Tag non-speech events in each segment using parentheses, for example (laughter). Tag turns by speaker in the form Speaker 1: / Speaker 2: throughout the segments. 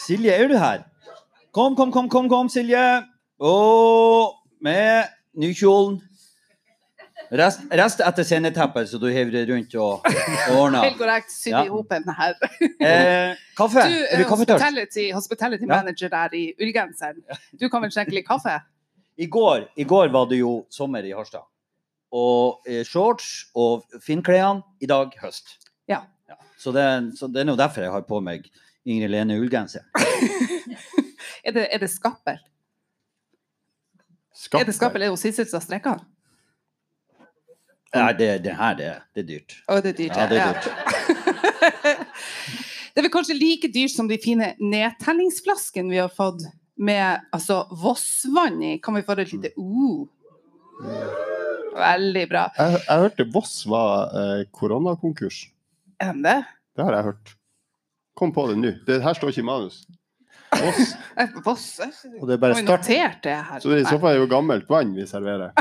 Speaker 1: Silje, er du her? Kom, kom, kom, kom, kom Silje. Og med nykjolen. Rest, rest etter sceneteppet, så du hever rundt og ordner.
Speaker 2: Helt korrekt. Sydd
Speaker 1: Ja.
Speaker 2: i hop en her.
Speaker 1: Eh, kaffe?
Speaker 2: Du
Speaker 1: er
Speaker 2: er
Speaker 1: du kaffetørst?
Speaker 2: hospitality, hospitality
Speaker 1: Ja.
Speaker 2: manager der i ullgenseren. Du kan vel skjenke litt kaffe?
Speaker 1: I går, I går var det jo sommer i Harstad. Og eh, shorts og finklærne. I dag høst.
Speaker 2: Ja.
Speaker 1: Så, det, så det er nå derfor jeg har på meg Ingrid Lene ullgenser. (laughs)
Speaker 2: Er det, er det skappel? Er det skappel? Er hun siste som strekker?
Speaker 1: Nei, det, det her det, det er dyrt.
Speaker 2: Å, det er dyrt.
Speaker 1: Ja, det er
Speaker 2: ja.
Speaker 1: dyrt. (laughs)
Speaker 2: Det er vel kanskje like dyrt som de fine nedtellingsflaskene vi har fått med altså, Vossvann i. Kan vi få et lite uh? Veldig bra.
Speaker 3: Jeg, jeg hørte Voss var eh, koronakonkurs.
Speaker 2: Er de det?
Speaker 3: Det har jeg hørt. Kom på det nå. Det her står ikke i manus. Voss. (laughs)
Speaker 2: Voss?
Speaker 4: Og det er bare start.
Speaker 2: notert det her?
Speaker 3: Så det, i så fall er det jo gammelt vann vi serverer. (laughs)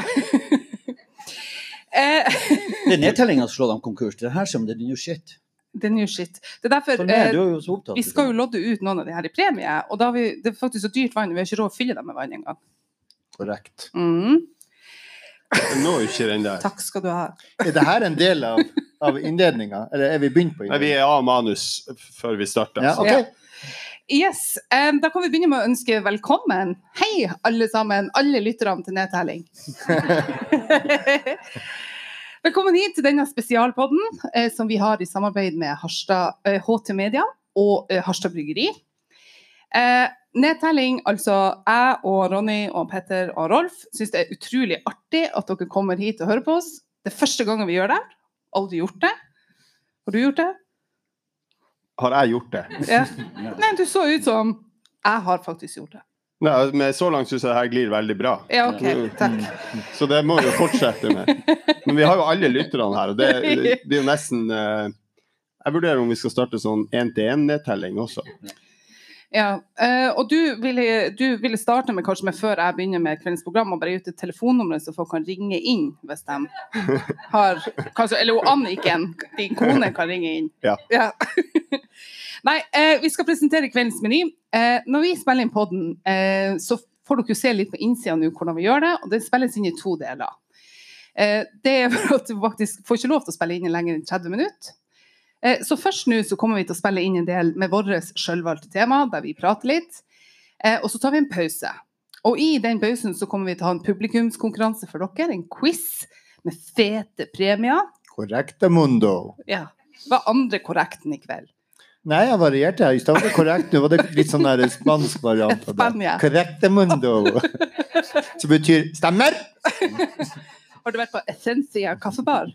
Speaker 2: Eh, (laughs)
Speaker 1: Det er nedtellinga som slår dem konkurs. Det er her som det er new shit.
Speaker 2: det er new shit. Det er derfor
Speaker 1: For meg,
Speaker 2: eh,
Speaker 1: er opptatt.
Speaker 2: vi skal jo lodde ut noen av de her i premie, og da har vi, det er faktisk så dyrt vann, vi har ikke råd å fylle dem med vann engang.
Speaker 4: Korrekt.
Speaker 2: Mm,
Speaker 3: Jeg når ikke den der.
Speaker 2: takk skal du ha.
Speaker 4: Er det her en del av, av innledninga, eller er vi begynt på
Speaker 3: Nei, vi er av manus før vi starter.
Speaker 4: Ja,
Speaker 2: okay. Yes, um, Da kan vi begynne med å ønske velkommen. Hei, alle sammen. Alle lytterne til Nedtelling. (laughs) velkommen hit til denne spesialpodden eh, som vi har i samarbeid med Harstad, eh, HT Media og eh, Harstad Bryggeri. Eh, nedtelling, altså jeg og Ronny og Petter og Rolf syns det er utrolig artig at dere kommer hit og hører på oss. Det er første gangen vi gjør det. Aldri gjort det. Har du gjort det?
Speaker 3: Har jeg gjort det?
Speaker 2: Ja. (laughs) Nei, du så ut som Jeg har faktisk gjort det.
Speaker 3: Nei, men så langt syns jeg det her glir veldig bra.
Speaker 2: Ja, OK. Takk.
Speaker 3: Så det må vi jo fortsette med. Men vi har jo alle lytterne her, og det, det, det er jo nesten eh, Jeg vurderer om vi skal starte sånn én-til-én-nedtelling også.
Speaker 2: Ja. eh, og du ville, du ville starte med kanskje med før jeg begynner med kveldens program, og bare gi ut et telefonnummer så folk kan ringe inn hvis de (laughs) har kanskje, Eller Anniken, din kone, kan ringe inn.
Speaker 3: Ja. (laughs)
Speaker 2: Nei, eh, vi skal presentere kveldens meny. Eh, når vi spiller inn podden, eh, så får dere jo se litt på innsida nå hvordan vi gjør det, og det spilles inn i to deler. Det er for at du faktisk får ikke lov til å spille inn i lenger enn 30 minutter. Eh, Så først nå så kommer vi til å spille inn en del med vårt sjølvalgte tema, der vi prater litt. Eh, Og så tar vi en pause. Og i den pausen så kommer vi til å ha en publikumskonkurranse for dere, en quiz med fete premier.
Speaker 4: Korrekte mundo.
Speaker 2: Ja. Hva er andre korrekten i kveld?
Speaker 4: Nei, jeg varierte var det korrekt, nå var det litt sånn der spansk variant av det. Mundo. Som betyr stemmer.
Speaker 2: Har du vært på Essencia kaffebar?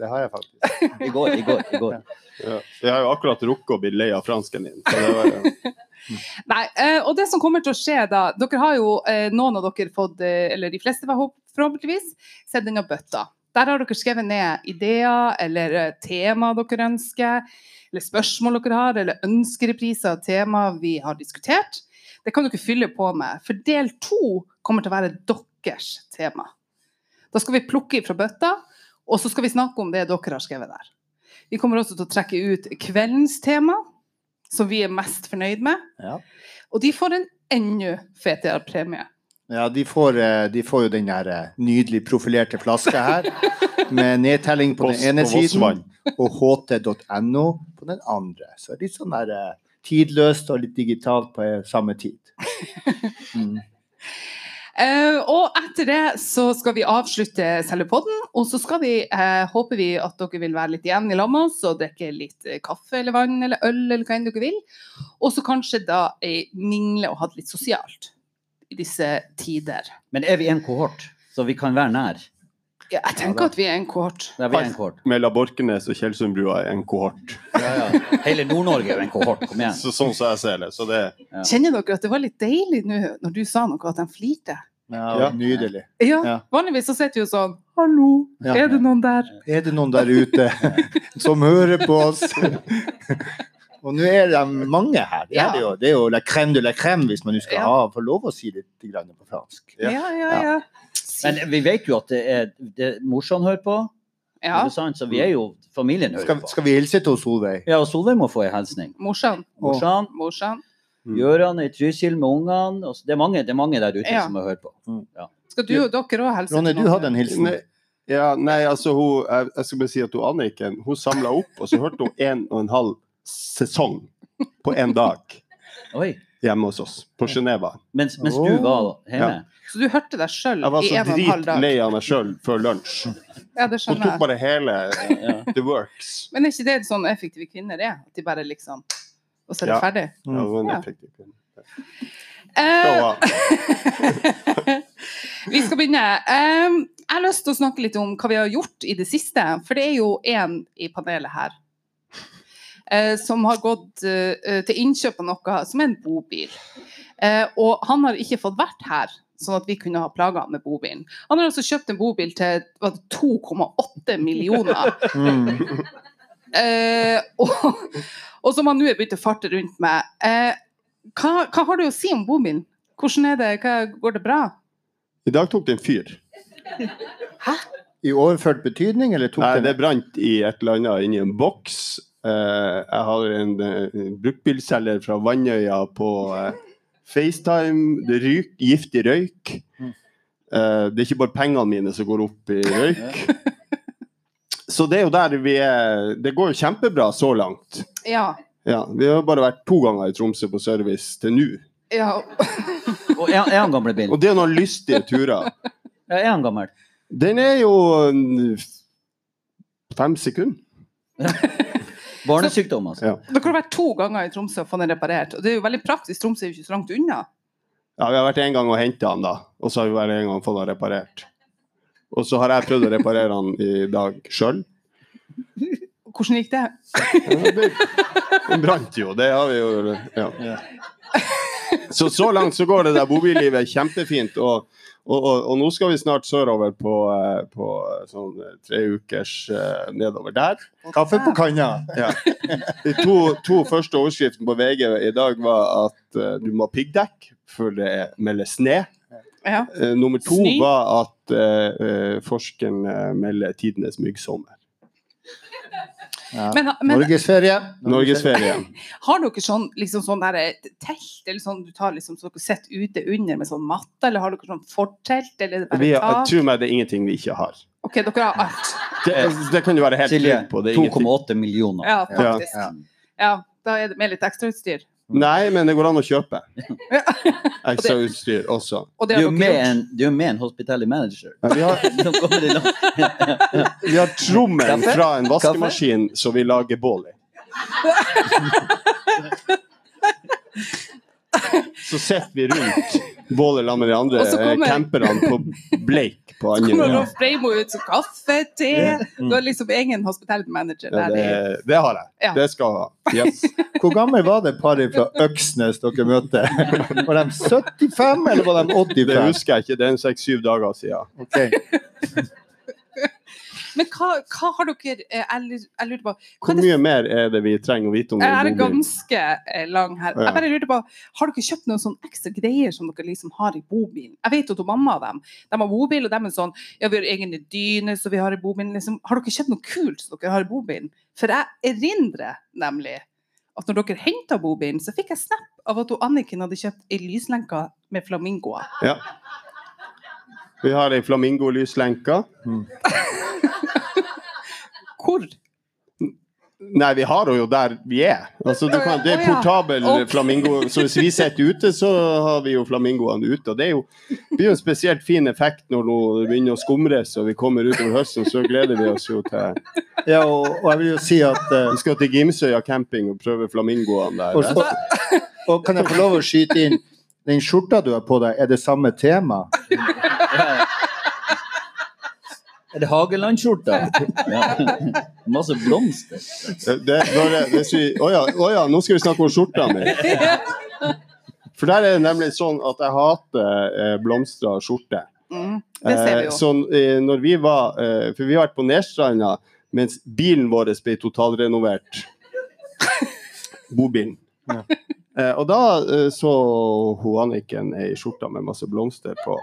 Speaker 4: Det har jeg faktisk.
Speaker 1: I går, i går. i går. (laughs)
Speaker 3: Ja. Jeg har jo akkurat rukket å bli lei av fransken din. Så det var, (laughs)
Speaker 2: Nei, eh, og det som kommer til å skje da Dere har jo, eh, noen av dere fått, eh, eller de fleste forhåp- forhåpentligvis, sending av bøtta. Der har dere skrevet ned ideer eller tema dere ønsker, eller spørsmål dere har, eller ønskerepriser av tema vi har diskutert. Det kan dere fylle på med. For del to kommer til å være deres tema. Da skal vi plukke fra bøtta, og så skal vi snakke om det dere har skrevet der. Vi kommer også til å trekke ut kveldens tema, som vi er mest fornøyd med.
Speaker 4: Ja.
Speaker 2: Og de får en enda fetere premie.
Speaker 4: Ja, de får, eh, de får jo den der eh, nydelig profilerte flaska her, (laughs) med nedtelling på den ene siden og ht.no på den andre. Så litt sånn der eh, tidløst og litt digitalt på samme tid. (laughs) Mm.
Speaker 2: Eh, og etter det så skal vi avslutte selve podden, og så skal vi, eh, håper vi at dere vil være litt igjen i lag med oss og drikke litt eh, kaffe eller vann eller øl eller hva enn dere vil. Og så kanskje da mingle og ha det litt sosialt i disse tider.
Speaker 1: Men er vi en kohort, så vi kan være nær?
Speaker 2: Ja, jeg tenker at vi er en kohort.
Speaker 1: Ja, vi er en kohort.
Speaker 3: Mellom Borkenes og Tjeldsundbrua er en kohort.
Speaker 1: Ja, ja. Hele Nord-Norge er jo en kohort, kom igjen. (laughs)
Speaker 3: Så, sånn som jeg ser det. Så det
Speaker 1: Ja.
Speaker 2: Kjenner dere at det var litt deilig nå når du sa noe, at de flirte?
Speaker 4: Ja,
Speaker 3: Ja.
Speaker 4: Nydelig.
Speaker 2: Ja, vanligvis så sitter vi jo sånn Hallo,
Speaker 4: Ja.
Speaker 2: er det noen der?
Speaker 4: Er det noen der ute (laughs) som hører på oss? (laughs) Og nå er det mange her. Det er, det jo, det er jo la crème de la crème, hvis man nå skal
Speaker 2: Ja.
Speaker 4: ha, få lov å si litt på fransk.
Speaker 3: Ja.
Speaker 2: Ja, ja, ja.
Speaker 1: Men vi vet jo at det er det, morsan hører på,
Speaker 2: Ja.
Speaker 1: Så vi er jo familien hører
Speaker 4: Skal,
Speaker 1: på.
Speaker 4: skal vi hilse til Solveig?
Speaker 1: Ja, og Solveig må få en hilsning.
Speaker 2: Morsan.
Speaker 1: Morsan,
Speaker 2: Morsan.
Speaker 3: Mm.
Speaker 1: Gøran i Trysil med ungene. Det er mange, det er mange der ute
Speaker 2: Ja.
Speaker 1: som må høre på.
Speaker 2: Skal du og dere òg hilse?
Speaker 4: Ronny, du hadde en hilsen.
Speaker 3: Nei, ja, nei, altså hun, jeg, jeg skal bare si at hun Anniken hun samla opp, og så hørte hun en og en halv sesong på én dag
Speaker 1: Oi.
Speaker 3: Hjemme hos oss på Geneva.
Speaker 1: Mens, mens du var hjemme?
Speaker 2: Så du hørte deg sjøl i en og en halv dag?
Speaker 3: Jeg var så dritlei av meg sjøl før lunsj.
Speaker 2: Ja, det
Speaker 3: Hun tok
Speaker 2: jeg.
Speaker 3: bare hele
Speaker 1: Ja.
Speaker 3: The Works.
Speaker 2: Men er ikke det sånn effektive kvinner er? At de bare liksom Og så er det
Speaker 3: Ja.
Speaker 2: ferdig?
Speaker 3: Ja, en
Speaker 2: Ja.
Speaker 3: effektiv
Speaker 2: kvinne.
Speaker 3: Uh, (laughs)
Speaker 2: vi skal begynne. Em, jeg har lyst til å snakke litt om hva vi har gjort i det siste. For det er jo en i panelet her som har gått eh, til innkjøp av noe som er en bobil. Eh, og han har ikke fått vært her, sånn at vi kunne ha plaga med bobilen. Han har altså kjøpt en bobil til 2,8 millioner. (laughs)
Speaker 4: Mm.
Speaker 2: Eh, og, og som han nå er begynt å farte rundt med. Eh, hva, hva har du å si om bobilen? Hvordan er det? Hva, går det bra?
Speaker 3: I dag tok det en fyr. Hæ?
Speaker 4: I overført betydning, eller tok
Speaker 3: Nei,
Speaker 4: det
Speaker 3: det brant i et eller annet inni en boks. Eh, jeg har en uh, bruktbilselger fra Vannøya på eh, FaceTime. Det ryker giftig røyk.
Speaker 4: Mm.
Speaker 3: Eh, det er ikke bare pengene mine som går opp i røyk. (laughs) Så det er jo der vi er Det går jo kjempebra så langt.
Speaker 2: Ja.
Speaker 3: Ja, vi har bare vært to ganger i Tromsø på service til nå.
Speaker 2: ja. (laughs)
Speaker 1: Og er, han gamle bil?
Speaker 3: Og det er noen lystige turer.
Speaker 1: Ja, er han gammel?
Speaker 3: Den er jo fem sekunder. (laughs)
Speaker 1: Barnesykdom, altså.
Speaker 3: Ja.
Speaker 2: Dere har vært to ganger i Tromsø og fått den reparert. Og det er jo veldig praktisk. Tromsø er jo ikke så langt unna.
Speaker 3: Ja, vi har vært en gang og henta han, da. Og så har vi vært en gang og fått han reparert. Og så har jeg prøvd å reparere han i dag sjøl.
Speaker 2: Hvordan gikk det?
Speaker 3: Den brant jo, det har vi jo ja.
Speaker 4: Ja.
Speaker 3: Så så langt så går det der bobillivet kjempefint. Og, og, og, og nå skal vi snart sørover på, eh, på sånn eh, tre ukers eh, nedover der.
Speaker 4: Kaffe på kanna.
Speaker 3: Ja. De to, to første overskriftene på VG i dag var at eh, du må ha piggdekk før det melder sne.
Speaker 2: Ja.
Speaker 3: Eh, nummer to
Speaker 2: Snø.
Speaker 3: var at eh, eh, forskeren eh, melder tidenes myggsommer.
Speaker 4: Ja.
Speaker 2: Men, men
Speaker 4: Norgesferie.
Speaker 3: Norgesferie. (laughs)
Speaker 2: har dere sånn, liksom sånn der, telt, eller sånn du tar liksom, så dere sitter ute under med sånn matte, eller har dere sånn fortelt, eller er bare
Speaker 3: Vi har,
Speaker 2: tak?
Speaker 3: tro meg, det er ingenting vi ikke har.
Speaker 2: OK, dere har alt. (laughs)
Speaker 3: Det, det kan du være helt trygg på. Det er ingenting.
Speaker 1: 2,8 millioner.
Speaker 2: Ja, faktisk.
Speaker 4: Ja.
Speaker 2: Ja, da er det med litt ekstrautstyr.
Speaker 3: Nei, men det går an å kjøpe. (laughs) ekstrautstyr også.
Speaker 2: Og
Speaker 1: Du
Speaker 2: det
Speaker 1: er jo med en, du er med en hospitality manager.
Speaker 3: Ja, vi, har, (laughs) vi har trommelen
Speaker 1: Kaffe?
Speaker 3: fra en vaskemaskin som vi lager bål i. (laughs) Så sitter vi rundt bålet sammen med de andre
Speaker 2: kommer-
Speaker 3: camperne på Blake på
Speaker 2: Så kommer. Rolf Breimo ut som kaffe, te Du har liksom egen hospitality manager
Speaker 3: Ja, det, det har jeg.
Speaker 2: Ja.
Speaker 3: Det skal jeg ha. Yes. (laughs)
Speaker 4: Hvor gammel var det paret fra Øksnes dere møtte? (laughs) Var de 75, eller var de 85?
Speaker 3: Det husker jeg ikke. Det er en seks-syv dager siden.
Speaker 4: Ok.
Speaker 2: Men hva, hva har dere eh, Jeg lurer- lurte på
Speaker 3: Hvor
Speaker 2: mye det
Speaker 3: mer er det vi trenger å vite om
Speaker 2: Jeg er ganske eh, lang her.
Speaker 3: Ja.
Speaker 2: Jeg bare lurte på, Har dere kjøpt noen sånne ekstra greier som dere liksom har i bobilen? Jeg vet at mamma og dem de har bobil, og de er sånn Ja, vi har egne dyner som vi har i bobilen. Liksom. Har dere kjøpt noe kult som dere har i bobilen? For jeg erindrer nemlig at når dere henta bobilen, så fikk jeg snap av at Anniken hadde kjøpt ei lyslenke med flamingoer.
Speaker 3: Ja. Vi har ei flamingolyslenke.
Speaker 2: Hvor?
Speaker 3: Nei, vi har henne jo der vi er. Altså, du kan, det er
Speaker 2: Å, ja. okay.
Speaker 3: Flamingo. Så hvis vi sitter ute, så har vi jo flamingoene ute. Og det er jo, det blir jo en spesielt fin effekt når hun begynner å skumre og vi kommer utover høsten. Så gleder vi oss jo til
Speaker 4: Ja, og, og jeg vil jo si at uh,
Speaker 3: Vi skal til Gimsøya camping og prøve flamingoene der.
Speaker 4: og, og kan jeg få lov å skyte inn Den skjorta du har på deg, er det samme tema? (laughs)
Speaker 1: Er det Hageland-skjorta? Ja. Masse blomster.
Speaker 3: Det, når det, hvis vi, å, ja, å ja, nå skal vi snakke om skjorta mi. For der er det nemlig sånn at jeg hater eh, blomstra skjorte.
Speaker 2: Mm, det ser vi
Speaker 3: Eh,
Speaker 2: jo.
Speaker 3: så eh, når vi var eh, For vi har vært på Nerstranda mens bilen vår ble totalrenovert. Bobilen.
Speaker 4: Ja.
Speaker 3: Eh, og da eh, så hun Anniken ei skjorte med masse blomster på.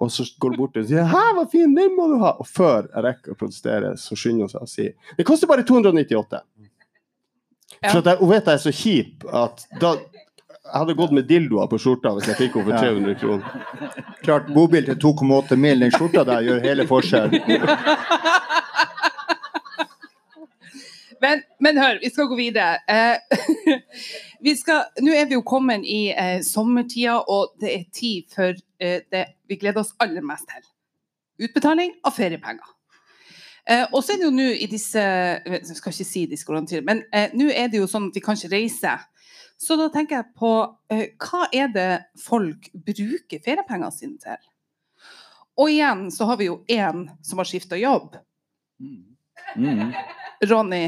Speaker 3: Og så går du bort og sier 'hæ, hva fin, den må du ha'. Og før jeg rekker å protestere, så skynder hun seg å si 'det koster bare 298'.
Speaker 2: Ja.
Speaker 3: For jeg, hun vet jeg er så kjip at da jeg hadde gått med dildoer på skjorta hvis jeg fikk henne for 300 kroner.
Speaker 4: Klart bobil til 2,8 mil, den skjorta der gjør hele forskjellen. (laughs)
Speaker 2: Men, men hør, vi skal gå videre. Eh, (laughs) vi skal, Nå er vi jo kommet i eh, sommertida, og det er tid for eh, det vi gleder oss aller mest til. Utbetaling av feriepenger. Eh, og så er det jo nå i disse Jeg skal ikke si disse koronatider, men eh, nå er det jo sånn at vi kan ikke reise. Så da tenker jeg på eh, hva er det folk bruker feriepengene sine til? Og igjen så har vi jo én som har skifta jobb.
Speaker 1: Mm.
Speaker 2: Ronny,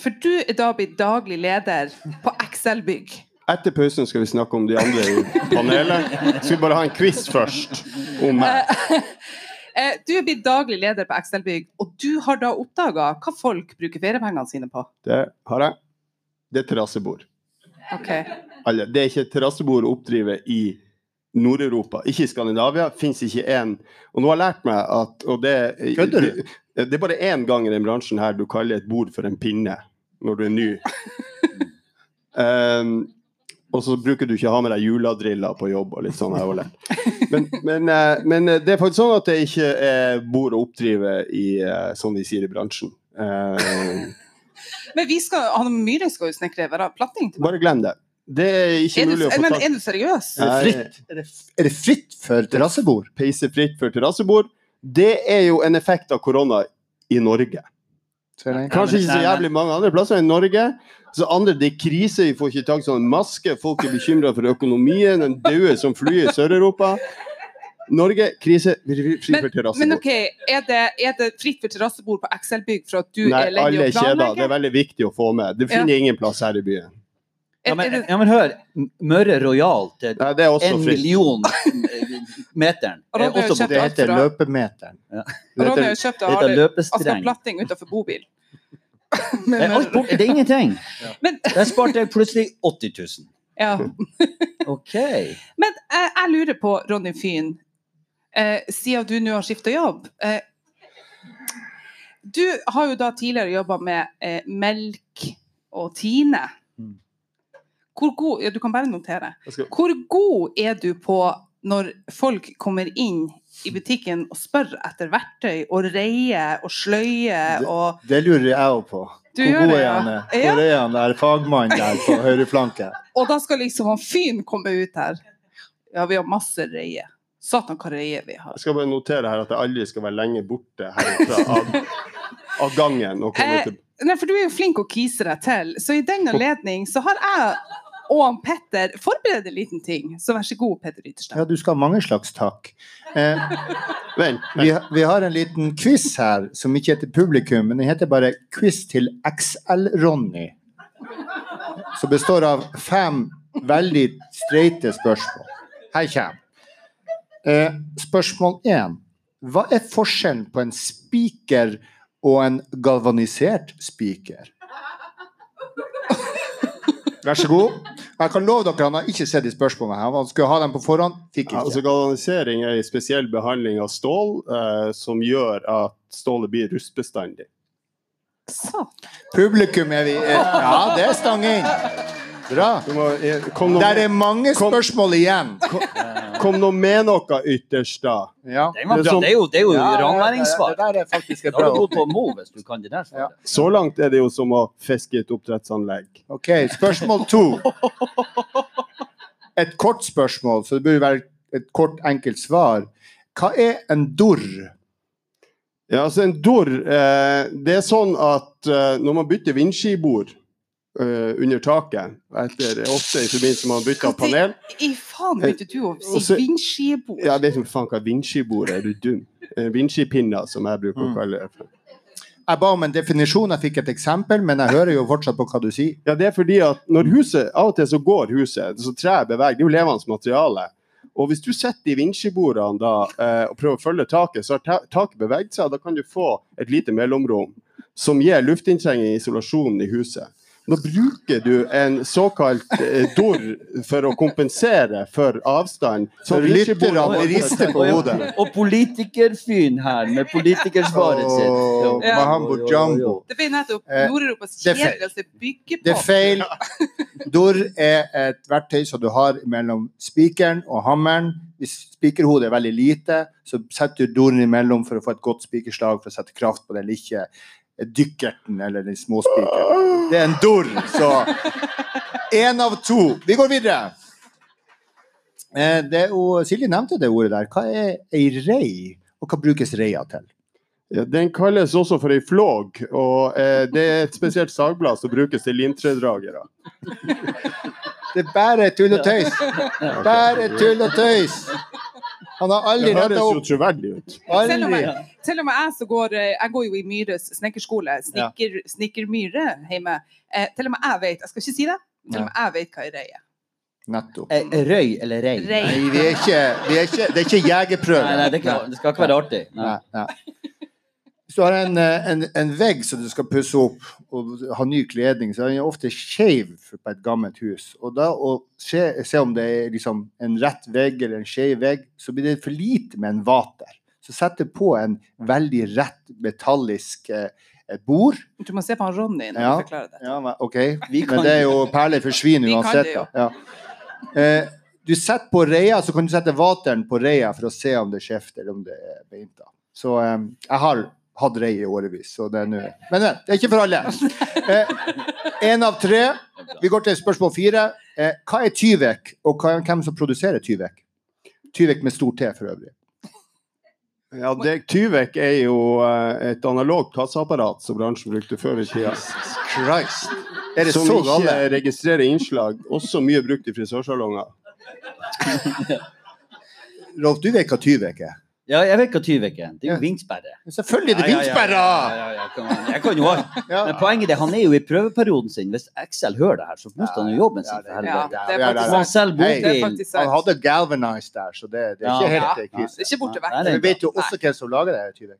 Speaker 2: for du er da blitt daglig leder på Excel Bygg.
Speaker 3: Etter pausen skal vi snakke om de andre i panelet. Skal vi bare ha en quiz først om meg? (laughs)
Speaker 2: Eh, Du er blitt daglig leder på Excel Bygg, og du har da oppdaga hva folk bruker feriepengene sine på.
Speaker 3: Det har jeg. Det er terrassebord. Okay. Det er ikke terrassebord å oppdrive i Nord-Europa. Ikke i Skandinavia. Fins ikke én. Og nå har jeg lært meg at og det,
Speaker 4: Kødder du?
Speaker 3: Det, det er bare én gang i den bransjen her du kaller et bord for en pinne når du er ny. um, (laughs) og så bruker du ikke ha med deg juladriller på jobb og litt sånn. Men, men, eh, men eh, det er faktisk sånn at det ikke er bord å oppdrive i, eh, som de sier i bransjen. Um, (laughs)
Speaker 2: Men vi skal, Hanne Myhre skal jo snekre platting til meg.
Speaker 3: bare glem det. Det er ikke
Speaker 2: Er du,
Speaker 3: mulig å få
Speaker 2: men
Speaker 3: tak
Speaker 2: er du seriøs?
Speaker 4: Er det fritt, er det, er det fritt for terrassebord?
Speaker 3: peisefritt for terrassebord. Det er jo en effekt av korona i Norge. Kanskje ikke så jævlig mange andre plasser enn Norge. Så andre, Det er krise, vi får ikke tak i sånn maske, folk er bekymra for økonomien, den dauer som flyr i Sør-Europa. Norge, krise, fritt for terrassebord.
Speaker 2: Men ok, er det, er det fritt for terrassebord på Excel Bygg for at du
Speaker 3: Nei,
Speaker 2: er Nei,
Speaker 3: alle
Speaker 2: er
Speaker 3: kjeder. Det er veldig viktig å få med. Det finner ingen plass her i byen.
Speaker 1: Ja, men, ja, men hør. Møre Royal til
Speaker 3: Nei, det er også
Speaker 1: en
Speaker 3: fritt.
Speaker 1: million (laughs) meteren. Er
Speaker 2: det
Speaker 1: også
Speaker 4: Det heter løpemeteren.
Speaker 1: Ja.
Speaker 4: Det
Speaker 2: Ronny har
Speaker 4: heter,
Speaker 1: det-
Speaker 2: altså
Speaker 1: løpestreng.
Speaker 2: platting utenfor bobil. (laughs)
Speaker 1: Det er alt det er ingenting.
Speaker 2: Ja. (laughs)
Speaker 1: Der sparte jeg plutselig 80 000.
Speaker 2: ja.
Speaker 1: OK.
Speaker 2: Men eh, jeg lurer på, Ronny Fyn, eh, siden du nå har skifta jobb eh, Du har jo da tidligere jobba med eh, melk og Tine. Hvor god, ja, du kan bare notere. Hvor god er du på når folk kommer inn i butikken og spør etter verktøy og reier og sløyer og
Speaker 4: det lurer jeg òg på.
Speaker 2: Du
Speaker 4: Hvor god er han? Hvor er han der fagmannen der på (laughs) høyre flanke?
Speaker 2: Og da skal liksom han fyren komme ut her. Ja, vi har masse reier. Satan, hva reier vi har.
Speaker 3: Jeg skal bare notere her at jeg aldri skal være lenge borte herfra av, av gangen. Og komme
Speaker 2: Eh,
Speaker 3: til
Speaker 2: Nei, for du er jo flink å kise deg til, så i den anledning så har jeg og Petter forbereder en liten ting. Så vær så god, Petter Ytterstad.
Speaker 4: Ja, du skal ha mange slags takk. Eh,
Speaker 3: vel,
Speaker 4: vi, vi har en liten quiz her som ikke heter publikum, men den heter bare Quiz til XL-Ronny. Som består av fem veldig streite spørsmål. Her kommer. Eh, spørsmål én. Hva er forskjellen på en spiker og en galvanisert spiker? Vær så god. Jeg kan love dere, Han har ikke sett de spørsmålene. her. Han skulle ha dem på forhånd, fikk ikke.
Speaker 3: Altså, galvanisering er en spesiell behandling av stål eh, som gjør at stålet blir rustbestandig.
Speaker 4: Publikum er vi er, Ja, det er stang inn. Bra.
Speaker 3: Må, eh, kom, noe
Speaker 4: Der er
Speaker 3: med,
Speaker 4: mange
Speaker 3: Kom.
Speaker 4: spørsmål igjen.
Speaker 3: kom nå med noe ytterst, da.
Speaker 4: Ja.
Speaker 1: Det,
Speaker 3: Det er sånn-
Speaker 1: det er jo, det er jo
Speaker 4: Ja, ranværingssvar.
Speaker 1: Det,
Speaker 4: Det der er faktisk et
Speaker 1: Da
Speaker 4: bra
Speaker 1: du på Mo hvis du kan det der.
Speaker 4: Ja.
Speaker 3: Så langt er det jo som å fiske i et oppdrettsanlegg.
Speaker 4: Ok, spørsmål to. Et kort spørsmål, så det burde være et kort, enkelt svar. Hva er en dorr?
Speaker 3: Ja, altså en dorr eh, Det er sånn at eh, når man bytter vindskibord eh, under taket, etter, ofte i forbindelse med å bytte av panel
Speaker 2: I faen begynte du å si
Speaker 3: vindskibord?
Speaker 2: Ja,
Speaker 3: Jeg vet ikke faen hva vindskibord er, er du dum? Eh, Vindskipinner, som jeg bruker å
Speaker 4: Mm.
Speaker 3: kalle det.
Speaker 4: Jeg ba om en definisjon, jeg fikk et eksempel, men jeg hører jo fortsatt på hva du sier.
Speaker 3: Ja, det er fordi at når huset, Av og til så går huset, så treet beveger. Det er jo levende materiale. Og hvis du sitter i vindskibordene da, eh, og prøver å følge taket, så har ta taket beveget seg, og da kan du få et lite mellomrom som gir luftinntrengning i isolasjonen i huset. Nå bruker du en såkalt eh, dor for å kompensere for avstand.
Speaker 4: Så lytterne
Speaker 3: ikke-
Speaker 4: rister på hodet.
Speaker 1: Og politikerfyren her med politikersvaret sitt.
Speaker 4: Åh,
Speaker 2: Ja.
Speaker 4: Mambo jumbo.
Speaker 2: Det nettopp
Speaker 4: Eh,
Speaker 2: Nord-Europas kjedeligste byggeplass.
Speaker 4: Det er feil. Dor er et verktøy som du har mellom spikeren og hammeren. Hvis spikerhodet er veldig lite, så setter du doren imellom for å få et godt spikerslag for å sette kraft på det eller lille dykkerten eller den småspikeren. Det er en dor, så én av to. Vi går videre. Eh, Det Silje nevnte det ordet der. Hva er ei rei, og hva brukes reia til?
Speaker 3: Den kalles også for ei flåg, og eh, det er et spesielt sagblad som brukes til limtredragere.
Speaker 4: Det er bare tull og tøys. Bare tull og tøys. Han har
Speaker 3: Det
Speaker 4: aldri
Speaker 3: høres
Speaker 4: retta
Speaker 3: jo
Speaker 4: opp.
Speaker 3: troverdig ut.
Speaker 2: Selv om og jeg som går eh, Jeg går jo i Myres snekkerskole, snikker, Snekkermyre hjemme. Eh, til og med jeg vet Jeg skal ikke si det. Til og med jeg vet hva ei rei er.
Speaker 4: Nettopp.
Speaker 1: Eh, Røy eller rei?
Speaker 4: Nei, vi er ikke, vi er ikke, det er ikke jegerprøve.
Speaker 1: Nei, nei, det, det skal ikke være artig. Nei.
Speaker 4: Nei, nei. Hvis du har en, eh, en, en vegg som du skal pusse opp og ha ny kledning, så er den ofte skeiv på et gammelt hus. Og da å se, se om det er liksom en rett vegg eller en skeiv vegg, så blir det for lite med en vater. Så sett det på en veldig rett metallisk eh, bord.
Speaker 2: Du må se på han Ronny når
Speaker 4: Ja.
Speaker 2: du forklarer det.
Speaker 4: Ja, OK. (laughs) Men det er jo perler for
Speaker 2: Vi kan
Speaker 4: uansett. Ja. Eh, du setter på reia, så kan du sette vateren på reia for å se om det skjefter eller om det er beint. Så eh, jeg har hatt rei i årevis, så det er nå Men eh, det er ikke for alle. Én av tre. Vi går til spørsmål fire. Eh, hva er Tyvek, og hva, hvem som produserer Tyvek? Tyvek med stor T for øvrig.
Speaker 3: Ja, det, Tyvek er jo eh, et analogt kasseapparat som bransjen brukte før i tida.
Speaker 4: Christ! Er det
Speaker 3: Som
Speaker 4: så
Speaker 3: ikke
Speaker 4: gale?
Speaker 3: registrerer innslag. Også mye brukt i frisørsalonger.
Speaker 4: Rolf, du vet hva Tyvek er?
Speaker 1: Ja, jeg vet hva Tyvek er. Det er
Speaker 4: Ja.
Speaker 1: jo vingsperre.
Speaker 4: Selvfølgelig er det
Speaker 1: Ja, ja, ja, ja, ja, ja. Jeg kan jo alt. (laughs)
Speaker 4: Ja.
Speaker 1: Men poenget er, han er jo i prøveperioden sin. Hvis Excel hører det her, så mister han jo jobben sin. for
Speaker 2: Ja,
Speaker 1: helvete.
Speaker 2: det er
Speaker 4: Ja, ja,
Speaker 2: faktisk
Speaker 1: han
Speaker 2: er
Speaker 4: hadde galvanized der, så det, det er
Speaker 1: Ja.
Speaker 4: ikke helt
Speaker 2: Ja.
Speaker 4: det
Speaker 2: Det er ikke borte vekk.
Speaker 4: Vi
Speaker 1: er
Speaker 4: vet jo også hvem som lager det. Tyvek.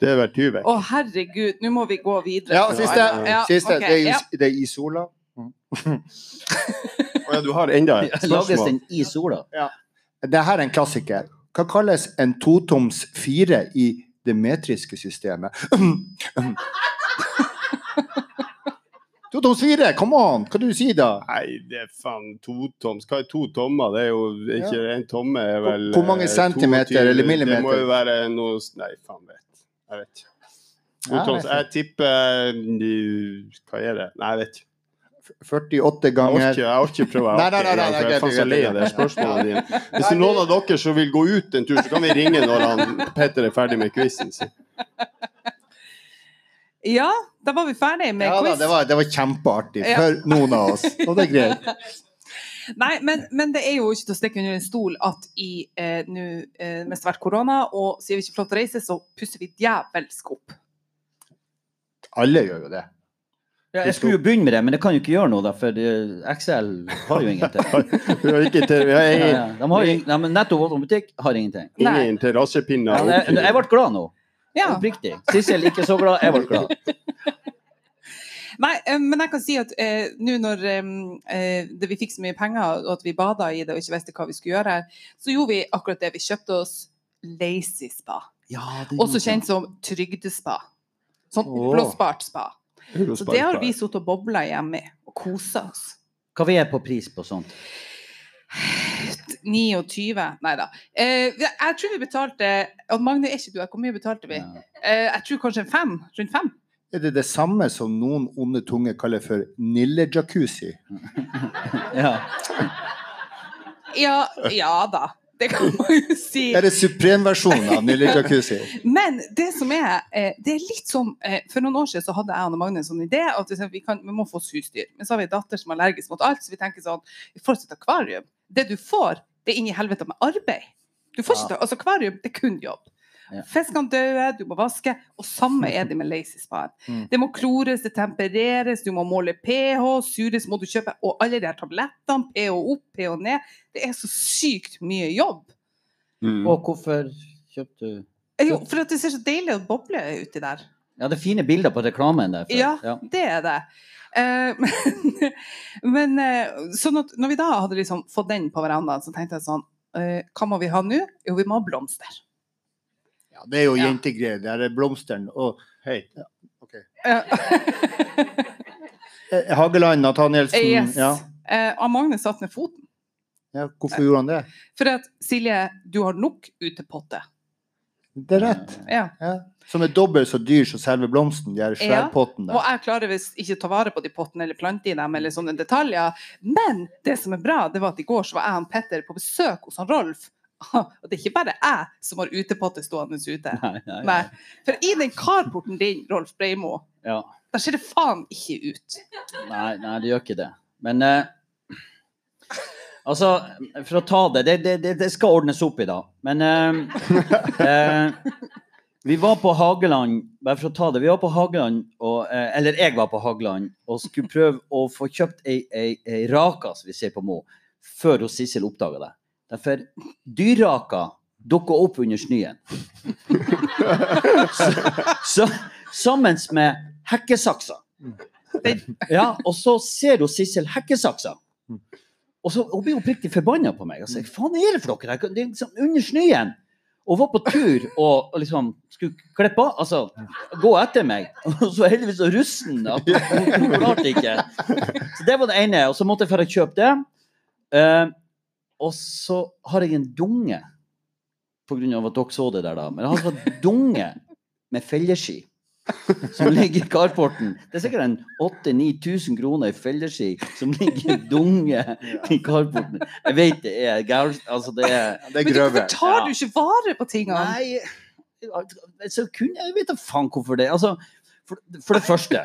Speaker 3: Det er vel Tyvek.
Speaker 2: Å, herregud, nå må vi gå videre.
Speaker 4: Ja, siste.
Speaker 2: Ja,
Speaker 4: siste det, er,
Speaker 2: ja.
Speaker 4: er Isola.
Speaker 3: Å ja, du har enda et (laughs)
Speaker 1: Lages
Speaker 3: spørsmål.
Speaker 1: den i sola?
Speaker 4: Det her er en klassiker. Hva kalles en totoms fire i det metriske systemet? (laughs) totoms fire, come on! Hva du sier da?
Speaker 3: Nei, det er faen totoms. Hva er to tommer? Det er jo ikke en tomme er vel
Speaker 4: Hvor mange
Speaker 3: eh,
Speaker 4: centimeter
Speaker 3: 22.
Speaker 4: eller millimeter?
Speaker 3: Det må jo være noe Nei, faen vet. Jeg vet ikke. Totoms.
Speaker 4: jeg
Speaker 3: tipper eh, Hva er det? Nei, jeg vet ikke.
Speaker 4: 48 ganger
Speaker 3: jeg orker prøve å
Speaker 4: Nei, nei, nei, nei,
Speaker 3: Jeg er faen lei av de spørsmålene dine. Hvis det er noen av dere som vil gå ut en tur, så kan vi ringe når han Petter er ferdig med quizen sin.
Speaker 2: Ja, da var vi ferdig med
Speaker 4: Ja da, det var, det var kjempeartig
Speaker 2: Ja.
Speaker 4: for noen av oss. Og det er greit. (laughs)
Speaker 2: Nei, men, men det er jo ikke til å stikke under en stol at i eh, nå eh, mens det vært korona, og siden vi ikke får lov til å reise, så pusser vi djevelsk opp.
Speaker 4: Alle gjør jo det.
Speaker 1: Ja, jeg skulle jo begynne med det, men jeg kan jo ikke gjøre noe, da, for eh, Excel har jo ingenting. (laughs)
Speaker 3: Vi har ikke til,
Speaker 1: Ja,
Speaker 3: ingen,
Speaker 1: ja. De har ingen, nei, Netto Volvo butikk har ingenting.
Speaker 3: Ingen terrassepinner.
Speaker 1: Ja, jeg, jeg ble glad nå.
Speaker 2: Ja.
Speaker 1: Oppriktig. Sissel ikke så glad, jeg ble glad. (laughs)
Speaker 2: Nei, eh, men jeg kan si at eh, nå når eh, eh, det, vi fikk så mye penger, og at vi bada i det og ikke visste hva vi skulle gjøre, så gjorde vi akkurat det. Vi kjøpte oss Lazy Spa,
Speaker 1: Ja, det
Speaker 2: også kjent som trygdespa. Sånn oppblåsbart spa. Så det har vi sittet og bobla hjemme med, og kosa oss.
Speaker 1: Hva vi er på pris på sånt?
Speaker 2: 29 Nei da. Eh, jeg tror vi betalte og Magne, er ikke du her? Hvor mye betalte vi?
Speaker 1: Ja.
Speaker 2: Eh, jeg tror kanskje fem? Rundt fem?
Speaker 4: Er det det samme som noen onde tunge kaller for nille-jacuzzi? (laughs)
Speaker 1: Ja.
Speaker 2: Ja, ja da. Det kan man jo si.
Speaker 4: Er det supremversjonen av nille-jacuzzi?
Speaker 2: Men det som er, eh, det er litt som eh, For noen år siden så hadde jeg og Magne en sånn idé at liksom, vi, kan, vi må få oss husdyr. Men så har vi en datter som er allergisk mot alt, så vi tenker sånn Vi får oss et akvarium. Det du får, det er inn i helvete med arbeid. Du får ikke, altså Akvarium, det er kun jobb. Fiskene dør, du må vaske. Og samme er det med lazy spa. (laughs)
Speaker 4: Mm.
Speaker 2: Det må klores, det tempereres, du må måle pH, sures må du kjøpe. Og alle de her tablettene, pH opp, pH ned. Det er så sykt mye jobb.
Speaker 3: Mm.
Speaker 1: Og hvorfor kjøpte du
Speaker 2: Jo, for at det ser så deilig å boble uti der.
Speaker 1: Ja, det er fine bilder på reklamen der. for-
Speaker 2: Ja,
Speaker 1: ja.
Speaker 2: det er det. Uh, (laughs) men, men eh, sånn at når vi da hadde liksom fått den på verandaen, så tenkte jeg sånn uh, Hva må vi ha nå? Jo, vi må ha blomster.
Speaker 4: Ja, det er jo
Speaker 2: Ja.
Speaker 4: jentegreier. Det er blomsteren og
Speaker 3: Hei.
Speaker 2: Ja,
Speaker 4: OK. Hageland, Nathanielsen.
Speaker 2: yes.
Speaker 4: Ja.
Speaker 2: Eh, Magne satt ned foten.
Speaker 4: ja, hvorfor gjorde han det?
Speaker 2: For at Silje, du har nok utepotte.
Speaker 4: Det er rett.
Speaker 2: Ja.
Speaker 4: Ja. Som er dobbelt så dyr som selve blomsten, de her sværpottene
Speaker 2: Og jeg klarer visst ikke ta vare på de pottene eller plante i dem, eller sånne detaljer. Men det som er bra, det var at i går så var jeg og Petter på besøk hos han Rolf. Og det er ikke bare jeg som har utepotte stående ute.
Speaker 1: Nei, nei,
Speaker 2: Nei. For i den carporten din, Rolf Breimo,
Speaker 1: Ja.
Speaker 2: der ser det faen ikke ut.
Speaker 1: Nei, nei, det gjør ikke det. Men eh, Altså, for å ta det Det, det, det, skal ordnes opp i, da. Men eh, eh, vi var på Hageland bare for å ta det, vi var på Hageland, og, eh, eller jeg var på Hageland og skulle prøve å få kjøpt ei, ei, ei raka som vi ser på Mo, før Sissel oppdaga det. Derfor dyrraka dukker opp under snøen. sammen med hekkesaksa. Ja, og så ser hun Sissel hekkesaksa. Og så hun blir oppriktig forbanna på meg. Sier, hva faen er det for dere? Det er liksom under snøen. Og var på tur og, liksom skulle klippe av, altså gå etter meg. Og så heldigvis så russen at hun, klarte ikke. Så det var det ene. Og så måtte jeg dra og kjøpe det. Eh, og så har jeg en dunge, på grunn av at dere så det der, da. Men jeg har en dunge med felleski som ligger i carporten. Det er sikkert en 8000-9000 kroner i felleski som ligger i dunge i carporten. Jeg vet det er gærent. Altså, det er
Speaker 4: Det er
Speaker 2: Men du, hvorfor tar du ikke vare på tingene?
Speaker 1: Nei så kunne, Jeg vet da faen hvorfor det. Altså, for, for det første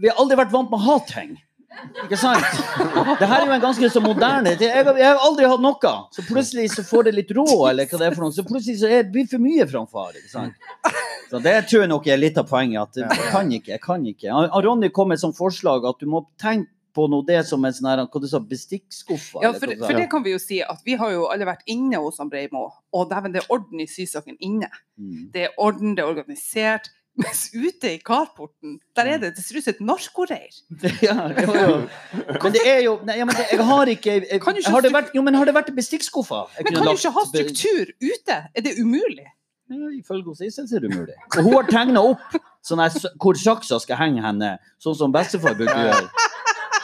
Speaker 1: Vi har aldri vært vant med å ha ting. Ikke sant? Det her er jo en ganske så moderne Jeg, har- jeg har aldri hatt noe. Så plutselig så får det litt råd, eller hva det er for noe. Så plutselig så er det blir for mye framfor. Ikke sant? Så det tror jeg nok er litt av poenget. At jeg kan ikke. jeg kan ikke. Ronny kom med et sånt forslag at du må tenke på noe det som en sånn her, hva du sa, bestikkskuffa.
Speaker 2: Ja, for, for det kan vi jo si at vi har jo alle vært inne hos han Breimo, og dæven, det er orden i sysaken inne.
Speaker 1: Mm.
Speaker 2: Det er orden, det er organisert. (laughs) Mens ute i carporten, der er det det ser ut som et narkoreir. (laughs)
Speaker 1: Ja, jo, jo. Men det er jo nei, ja, men det, Jeg har ikke jeg,
Speaker 2: Kan du ikke
Speaker 1: har, det vært, jo, men har det vært bestikkskuffer? Jeg
Speaker 2: Men
Speaker 1: kunne
Speaker 2: kan du ikke ha struktur ute? Er det umulig?
Speaker 1: Ja, ifølge hos Isel så er det umulig. Og hun har tegna opp sånn her, s- hvor saksa skal henge henne, sånn som bestefar brukte å gjøre.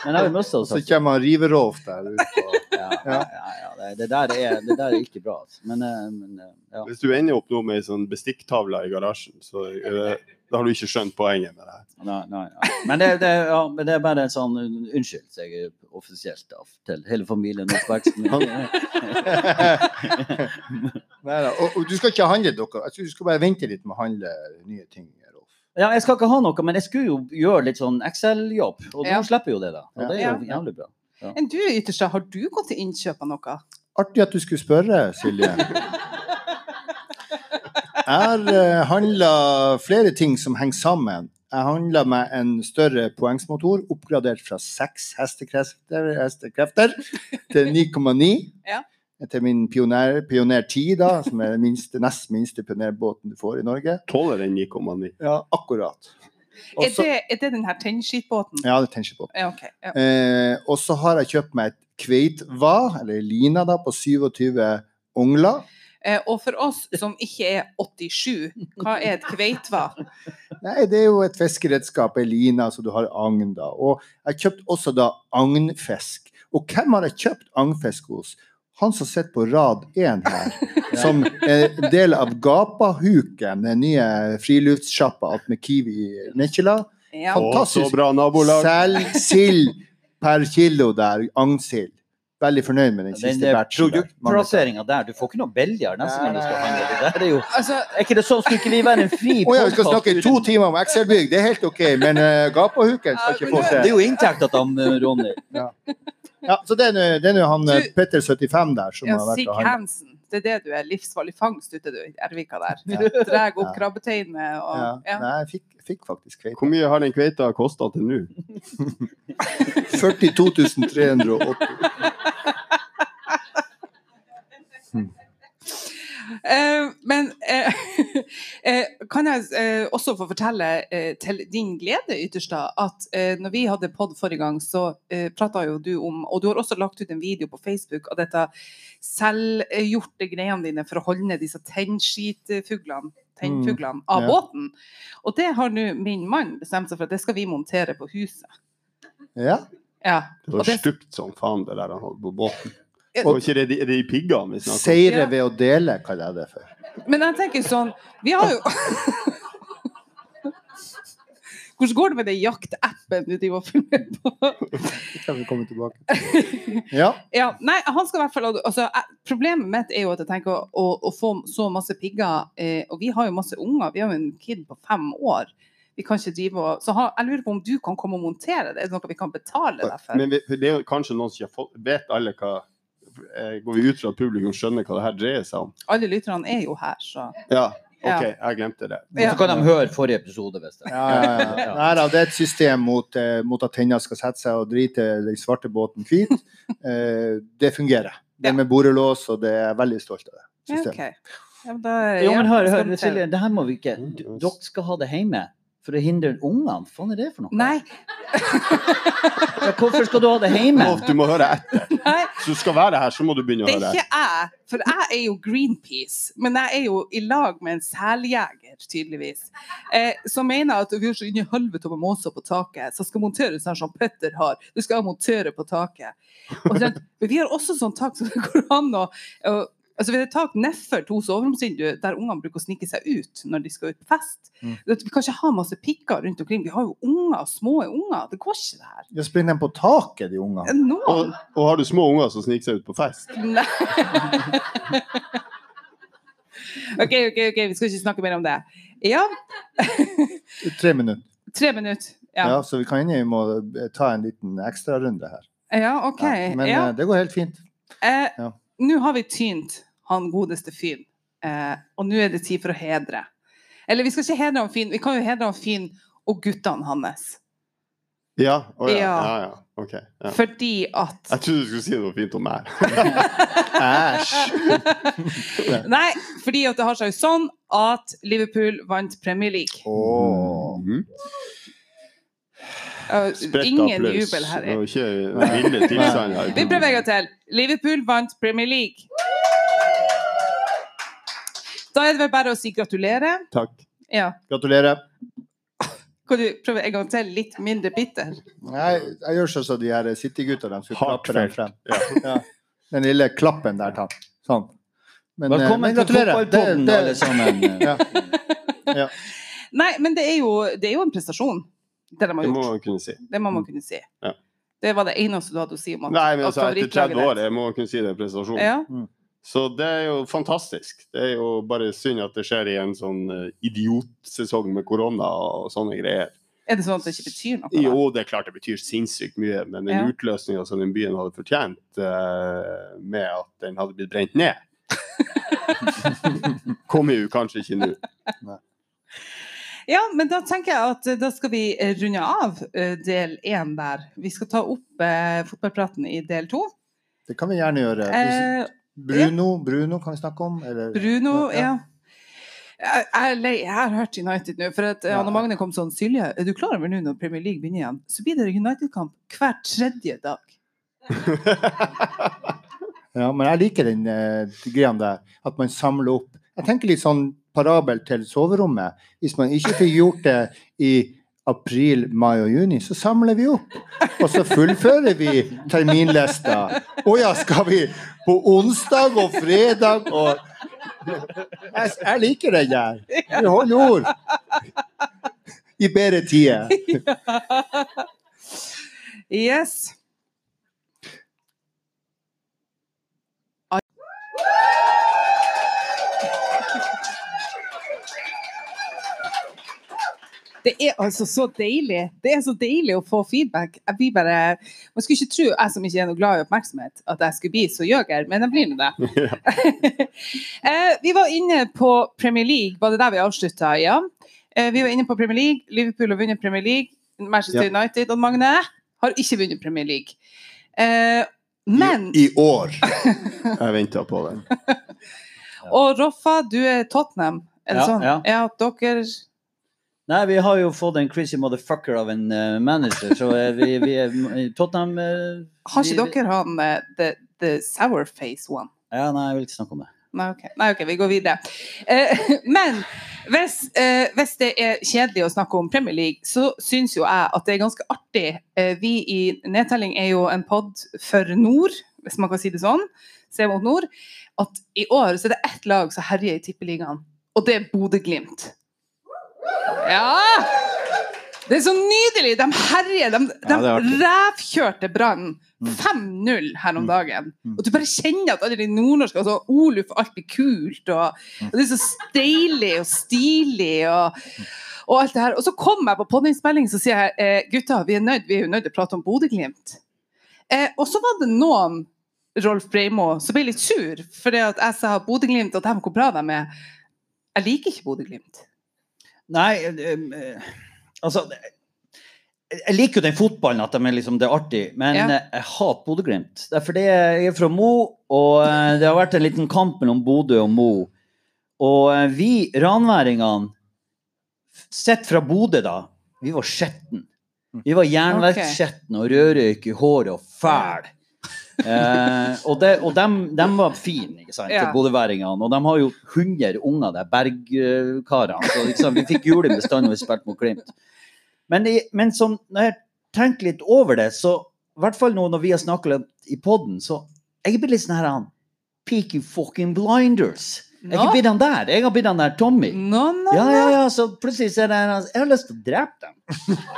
Speaker 1: Men jeg har jo mista
Speaker 4: Så kommer han Riverolf der ute. og-
Speaker 1: Ja, ja, ja, det, det, der er, det der er ikke bra. Altså. Men, eh, men eh, ja.
Speaker 3: Hvis du ender opp nå med ei sånn bestikktavle i garasjen, så eh, da har du ikke skjønt poenget med det her.
Speaker 1: Nei, nei, nei. Men, det, det, ja, men det er bare en sånn Unnskyld, jeg offisielt da, til hele familien. oppveksten min. (laughs)
Speaker 4: Neida, Og, og du skal ikke handle dere. Jeg tror du skal bare vente litt med å handle nye ting.
Speaker 1: Ja, jeg skal ikke ha noe, men jeg skulle jo gjøre litt sånn Excel-jobb. Og
Speaker 2: Ja.
Speaker 1: nå slipper jo det, da. Og det er jo
Speaker 2: Ja.
Speaker 1: jævlig bra.
Speaker 2: Enn du, Ytterstad, har du gått til innkjøp av noe?
Speaker 4: Artig at du skulle spørre, Silje. Jeg har uh, handla flere ting som henger sammen. Jeg handla med en større poengsmotor, oppgradert fra 6 hestekrefter, hestekrefter til 9,9.
Speaker 2: Ja.
Speaker 4: Til min pioner, Pioner 10, da, som er den minste, nest minste pionerbåten du får i Norge.
Speaker 3: Tåler den 9,9?
Speaker 4: Ja, akkurat. Også,
Speaker 2: Er det, er det den her tennskitbåten?
Speaker 4: Ja, det er tennskitbåten.
Speaker 2: Ja, okay, Ja.
Speaker 4: Eh, og så har jeg kjøpt meg et kveitva, eller lina, da, på 27 ongler.
Speaker 2: Eh, og for oss som ikke er 87, hva er et kveitva?
Speaker 4: Nei, det er jo et fiskeredskap, ei line, så du har agn, da. Og jeg har kjøpt også da agnfisk. Og hvem har jeg kjøpt agnfisk hos? Han som sitter på rad én her, (laughs) som er del av Gapahuken, den nye friluftssjappa med Kiwi i Nikkela.
Speaker 2: Ja.
Speaker 4: Fantastisk.
Speaker 3: bra nabolag!
Speaker 4: Selg sild per kilo der, agnsild. Veldig fornøyd med den siste batchen.
Speaker 1: produktplasseringa der, du får ikke noe billigere neste gang du skal handle. Det der er jo
Speaker 2: Altså,
Speaker 1: Er ikke det sånn? Skulle ikke vi være en fri
Speaker 4: Å ja, vi skal
Speaker 1: snakke
Speaker 4: snakke to timer om Excel-bygg, det er helt OK, men uh, Gapahuken skal ikke få
Speaker 1: Det er jo inntekta til eh, Ronny.
Speaker 4: Ja, så det er nå- det er han eh,
Speaker 2: Du-
Speaker 4: Petter 75 der som
Speaker 2: ja,
Speaker 4: har vært
Speaker 2: Sig
Speaker 4: og.
Speaker 2: Hansen. Det er det du er. Livsfarlig fangst ute du, i Ervika der. (laughs) Opp
Speaker 4: Ja.
Speaker 2: krabbeteinet og
Speaker 4: Ja.
Speaker 2: ja.
Speaker 4: Nei, jeg fikk, fikk faktisk kveite.
Speaker 3: Hvor mye har den kveita kosta til nå? (laughs) (laughs)
Speaker 4: 42 380.
Speaker 2: Eh, men (laughs) eh, kan jeg eh, også få fortelle til din glede, Ytterstad, at når vi hadde pod forrige gang, så eh, prata jo du om Og du har også lagt ut en video på Facebook av dette selvgjorte greiene dine for å holde ned disse tennskitfuglene. Tennfuglene av
Speaker 4: ja.
Speaker 2: båten. Og det har nå min mann bestemt seg for at det skal vi montere på huset.
Speaker 4: Ja.
Speaker 2: Ja.
Speaker 3: Det var stupt som faen, det der han holdt på båten. Og ikke det, de- er det de piggene vi snakker om?
Speaker 4: Seire ved å dele, kaller jeg det for.
Speaker 2: men jeg tenker sånn Vi har jo (laughs) Hvordan går det med den jaktappen du driver og følger på?
Speaker 4: Det kan vi komme tilbake (laughs) Ja.
Speaker 2: Ja, nei, han skal i hvert fall altså, Problemet mitt er jo at jeg tenker å, å, å få så masse pigger eh, Og vi har jo masse unger. Vi har jo en kid på fem år. Vi kan ikke drive og Så ha, jeg lurer på om du kan komme og montere det? Er det noe vi kan betale deg for?
Speaker 3: Men vi- det er jo kanskje noen som ikke har fått Vet alle hva Går vi ut fra at publikum skjønner hva det her dreier seg om?
Speaker 2: Alle lytterne er jo her, så
Speaker 3: Ja. OK, jeg glemte det.
Speaker 2: Ja.
Speaker 1: Så kan de høre forrige episode, hvis det.
Speaker 4: Ja, ja, ja. Nei da, det er et system mot, eh, mot at tenna skal sette seg og drite den svarte båten hvit. (laughs) Eh, det fungerer. Det med borelås, og det er jeg veldig stolt av. det
Speaker 2: ja,
Speaker 4: systemet.
Speaker 2: OK. Ja, men da,
Speaker 1: Jo, men hør, hør. Silje, det her må vi ikke Dere skal ha det hjemme for å hindre ungene. Hva faen er det for noe?
Speaker 2: Nei. (laughs)
Speaker 1: Ja, hvorfor skal du ha det hjemme?
Speaker 3: Du må høre etter. (laughs)
Speaker 2: nei.
Speaker 3: Så du skal være her, så må du begynne å høre
Speaker 2: Det er
Speaker 3: høre
Speaker 2: ikke jeg, for jeg er jo Greenpeace, men jeg er jo i lag med en seljeger, tydeligvis. Eh, som mener at vi er så inn i helvete med måser på taket, så skal montere sånn som Petter har. Du skal montere på taket. Og men vi har også sånn tak som det går an å Altså, vi har et tak nedfor to soveromsvinduer der ungene bruker å snike seg ut når de skal ut på fest.
Speaker 4: Mm.
Speaker 2: Vi kan ikke ha masse pikker rundt omkring. Vi har jo unger, små unger. Det går ikke, det her.
Speaker 4: Ja, Spinn dem på taket, de ungene?
Speaker 3: Og, og har du små unger som sniker seg ut på fest?
Speaker 2: Nei. (laughs) OK, OK, ok, vi skal ikke snakke mer om det. Ja, (laughs)
Speaker 4: Tre minutter.
Speaker 2: tre minutter.
Speaker 4: Ja.
Speaker 2: Ja,
Speaker 4: så vi kan hende vi må eh, ta en liten ekstrarunde her.
Speaker 2: ja OK.
Speaker 4: Ja, men
Speaker 2: Ja.
Speaker 4: eh, det går helt fint.
Speaker 2: Eh,
Speaker 4: ja.
Speaker 2: Nå har vi tynt han godeste Fyn, eh, og nå er det tid for å hedre. Eller vi skal ikke hedre han Fyn, vi kan jo hedre han Fyn og guttene hans.
Speaker 3: Ja? Oh, ja.
Speaker 2: Ja.
Speaker 3: ja, ja. OK. Ja.
Speaker 2: Fordi at
Speaker 3: Jeg trodde du skulle si noe fint om meg. (laughs)
Speaker 4: Æsj! (laughs)
Speaker 2: Nei, fordi at det har seg sånn at Liverpool vant Premier League.
Speaker 4: Åh.
Speaker 3: Mm.
Speaker 2: Uh, ingen jubel her.
Speaker 3: Ikke. (laughs)
Speaker 2: Vi prøver en gang til. Liverpool vant Premier League. Da er det vel bare å si gratulerer.
Speaker 3: Takk.
Speaker 2: Ja.
Speaker 4: Gratulerer.
Speaker 2: Kan du prøve en gang til, litt mindre bitter?
Speaker 4: Nei, jeg gjør sånn som de her City-gutta. De skulle klappe den frem.
Speaker 3: Ja.
Speaker 4: Ja. Den lille klappen der, takk. Sånn. Men, eh,
Speaker 1: Velkommen
Speaker 4: men
Speaker 1: til fotballpodden, alle sammen. (laughs)
Speaker 4: Ja.
Speaker 2: Nei, men det er jo, det er jo en prestasjon, det de har
Speaker 3: Det må
Speaker 2: gjort.
Speaker 3: man kunne si.
Speaker 2: Det må man kunne si.
Speaker 3: Ja.
Speaker 2: Det var det eneste du hadde å si om at,
Speaker 3: Nei, men altså, etter 30 år jeg må kunne si det er en prestasjon.
Speaker 2: Ja.
Speaker 3: Så det er jo fantastisk. Det er jo bare synd at det skjer i en sånn eh, idiotsesong med korona og sånne greier.
Speaker 2: Er det sånn at det ikke betyr noe? da?
Speaker 3: Jo, det er klart det betyr sinnssykt mye, men den
Speaker 2: Ja.
Speaker 3: utløsninga som den byen hadde fortjent, uh, med at den hadde blitt brent ned, (laughs) kommer jo kanskje ikke nå.
Speaker 2: Ja, men da tenker jeg at eh, da skal vi runde av del én der. Vi skal ta opp eh, fotballpraten i del to.
Speaker 4: Det kan vi gjerne gjøre.
Speaker 2: Eh,
Speaker 4: Bruno, Bruno kan vi snakke om? Eller?
Speaker 2: Bruno,
Speaker 4: Ja, ja.
Speaker 2: ja. Jeg, jeg, er lei, jeg har hørt United nå. For at eh,
Speaker 4: Ja.
Speaker 2: Anne Magne kom sånn Silje, er du klar over nå når Premier League begynner igjen, så blir det United-kamp hver tredje dag. (laughs)
Speaker 4: Ja, men jeg liker den eh, greia der, at man samler opp. Jeg tenker litt sånn parabel til soverommet. Hvis man ikke fikk gjort det i april, mai og juni, så samler vi opp. Og så fullfører vi terminlista. Å ja, skal vi på onsdag og fredag og Jeg, jeg liker den der. Vi holder ord. I bedre tider. (laughs)
Speaker 2: Yes. Det er altså så deilig. Det er så deilig å få feedback. Jeg blir bare Man skulle ikke tro, jeg som ikke er noe glad i oppmerksomhet, at jeg skulle bli så gjøger, men jeg blir nå det. (laughs) (laughs) Eh, vi var inne på Premier League, var det der vi avslutta? Ja. Eh, vi var inne på Premier League. Liverpool har vunnet Premier League. Manchester
Speaker 4: Ja.
Speaker 2: United og Magne har ikke vunnet Premier League. men men
Speaker 4: I år.
Speaker 3: Jeg venta på den. (laughs)
Speaker 2: Og Roffa, du er Tottenham. Er det
Speaker 1: Ja,
Speaker 2: sånn?
Speaker 1: ja.
Speaker 2: ja, dere
Speaker 1: Nei, vi har jo fått en crazy motherfucker av en uh, manager, så uh, vi, vi er Tottenham eh, (laughs)
Speaker 2: Har ikke
Speaker 1: vi-
Speaker 2: dere han the, the sour face one?
Speaker 1: Ja, nei, jeg vil ikke snakke om det.
Speaker 2: Nei, ok, Nei, okay vi går videre. (laughs) Men hvis, hvis det er kjedelig å snakke om Premier League, så syns jo jeg at det er ganske artig. Vi i Nedtelling er jo en pod for nord, hvis man kan si det sånn. Se mot nord. At i år så er det ett lag som herjer i Tippeligaen, og det er Bodø-Glimt. Ja! Det er så nydelig! De herjer. De, de
Speaker 3: Ja, det
Speaker 2: rævkjørte Brann 5-0 her om dagen. Og du bare kjenner at alle de nordnorske altså, Oluf, alt blir kult, og, og det er så deilig og stilig. og og alt det her. Og så kommer jeg på podinnspilling og sier jeg, eh, gutta, vi er, nødt, vi er jo nødt til å prate om Bodø-Glimt. Eh, og så var det noen, Rolf Breimo, som ble litt sur fordi at jeg sa Bodø-Glimt, og de, hvor bra de er. Jeg liker ikke Bodø-Glimt.
Speaker 1: Nei, eh, eh, altså Jeg liker jo den fotballen, at de er liksom, det er artig, men
Speaker 2: Ja.
Speaker 1: eh, jeg hater Bodø-Glimt. Det er jeg er fra Mo, og det har vært en liten kamp mellom Bodø og Mo. Og vi ranværingene, sett fra Bodø da, vi var skjetten. Vi var jernverksskjetten og rødrøyk i håret og fæl. Eh, og det, og dem, dem var fine, ikke sant,
Speaker 2: Ja.
Speaker 1: bodøværingene. Og de har jo 100 unger, de bergkarene. Så liksom, vi fikk juling bestandig når vi spilte mot Glimt. Men, i, men som, når jeg tenker litt over det, så i hvert fall nå når vi har snakket litt i podden, så jeg blir litt sånn her han, Peaky fucking blinders. Jeg er ikke blitt han der. Jeg har blitt han der Tommy.
Speaker 2: No, no,
Speaker 1: Ja, ja, ja, så plutselig ser jeg han Jeg har lyst til å drepe dem.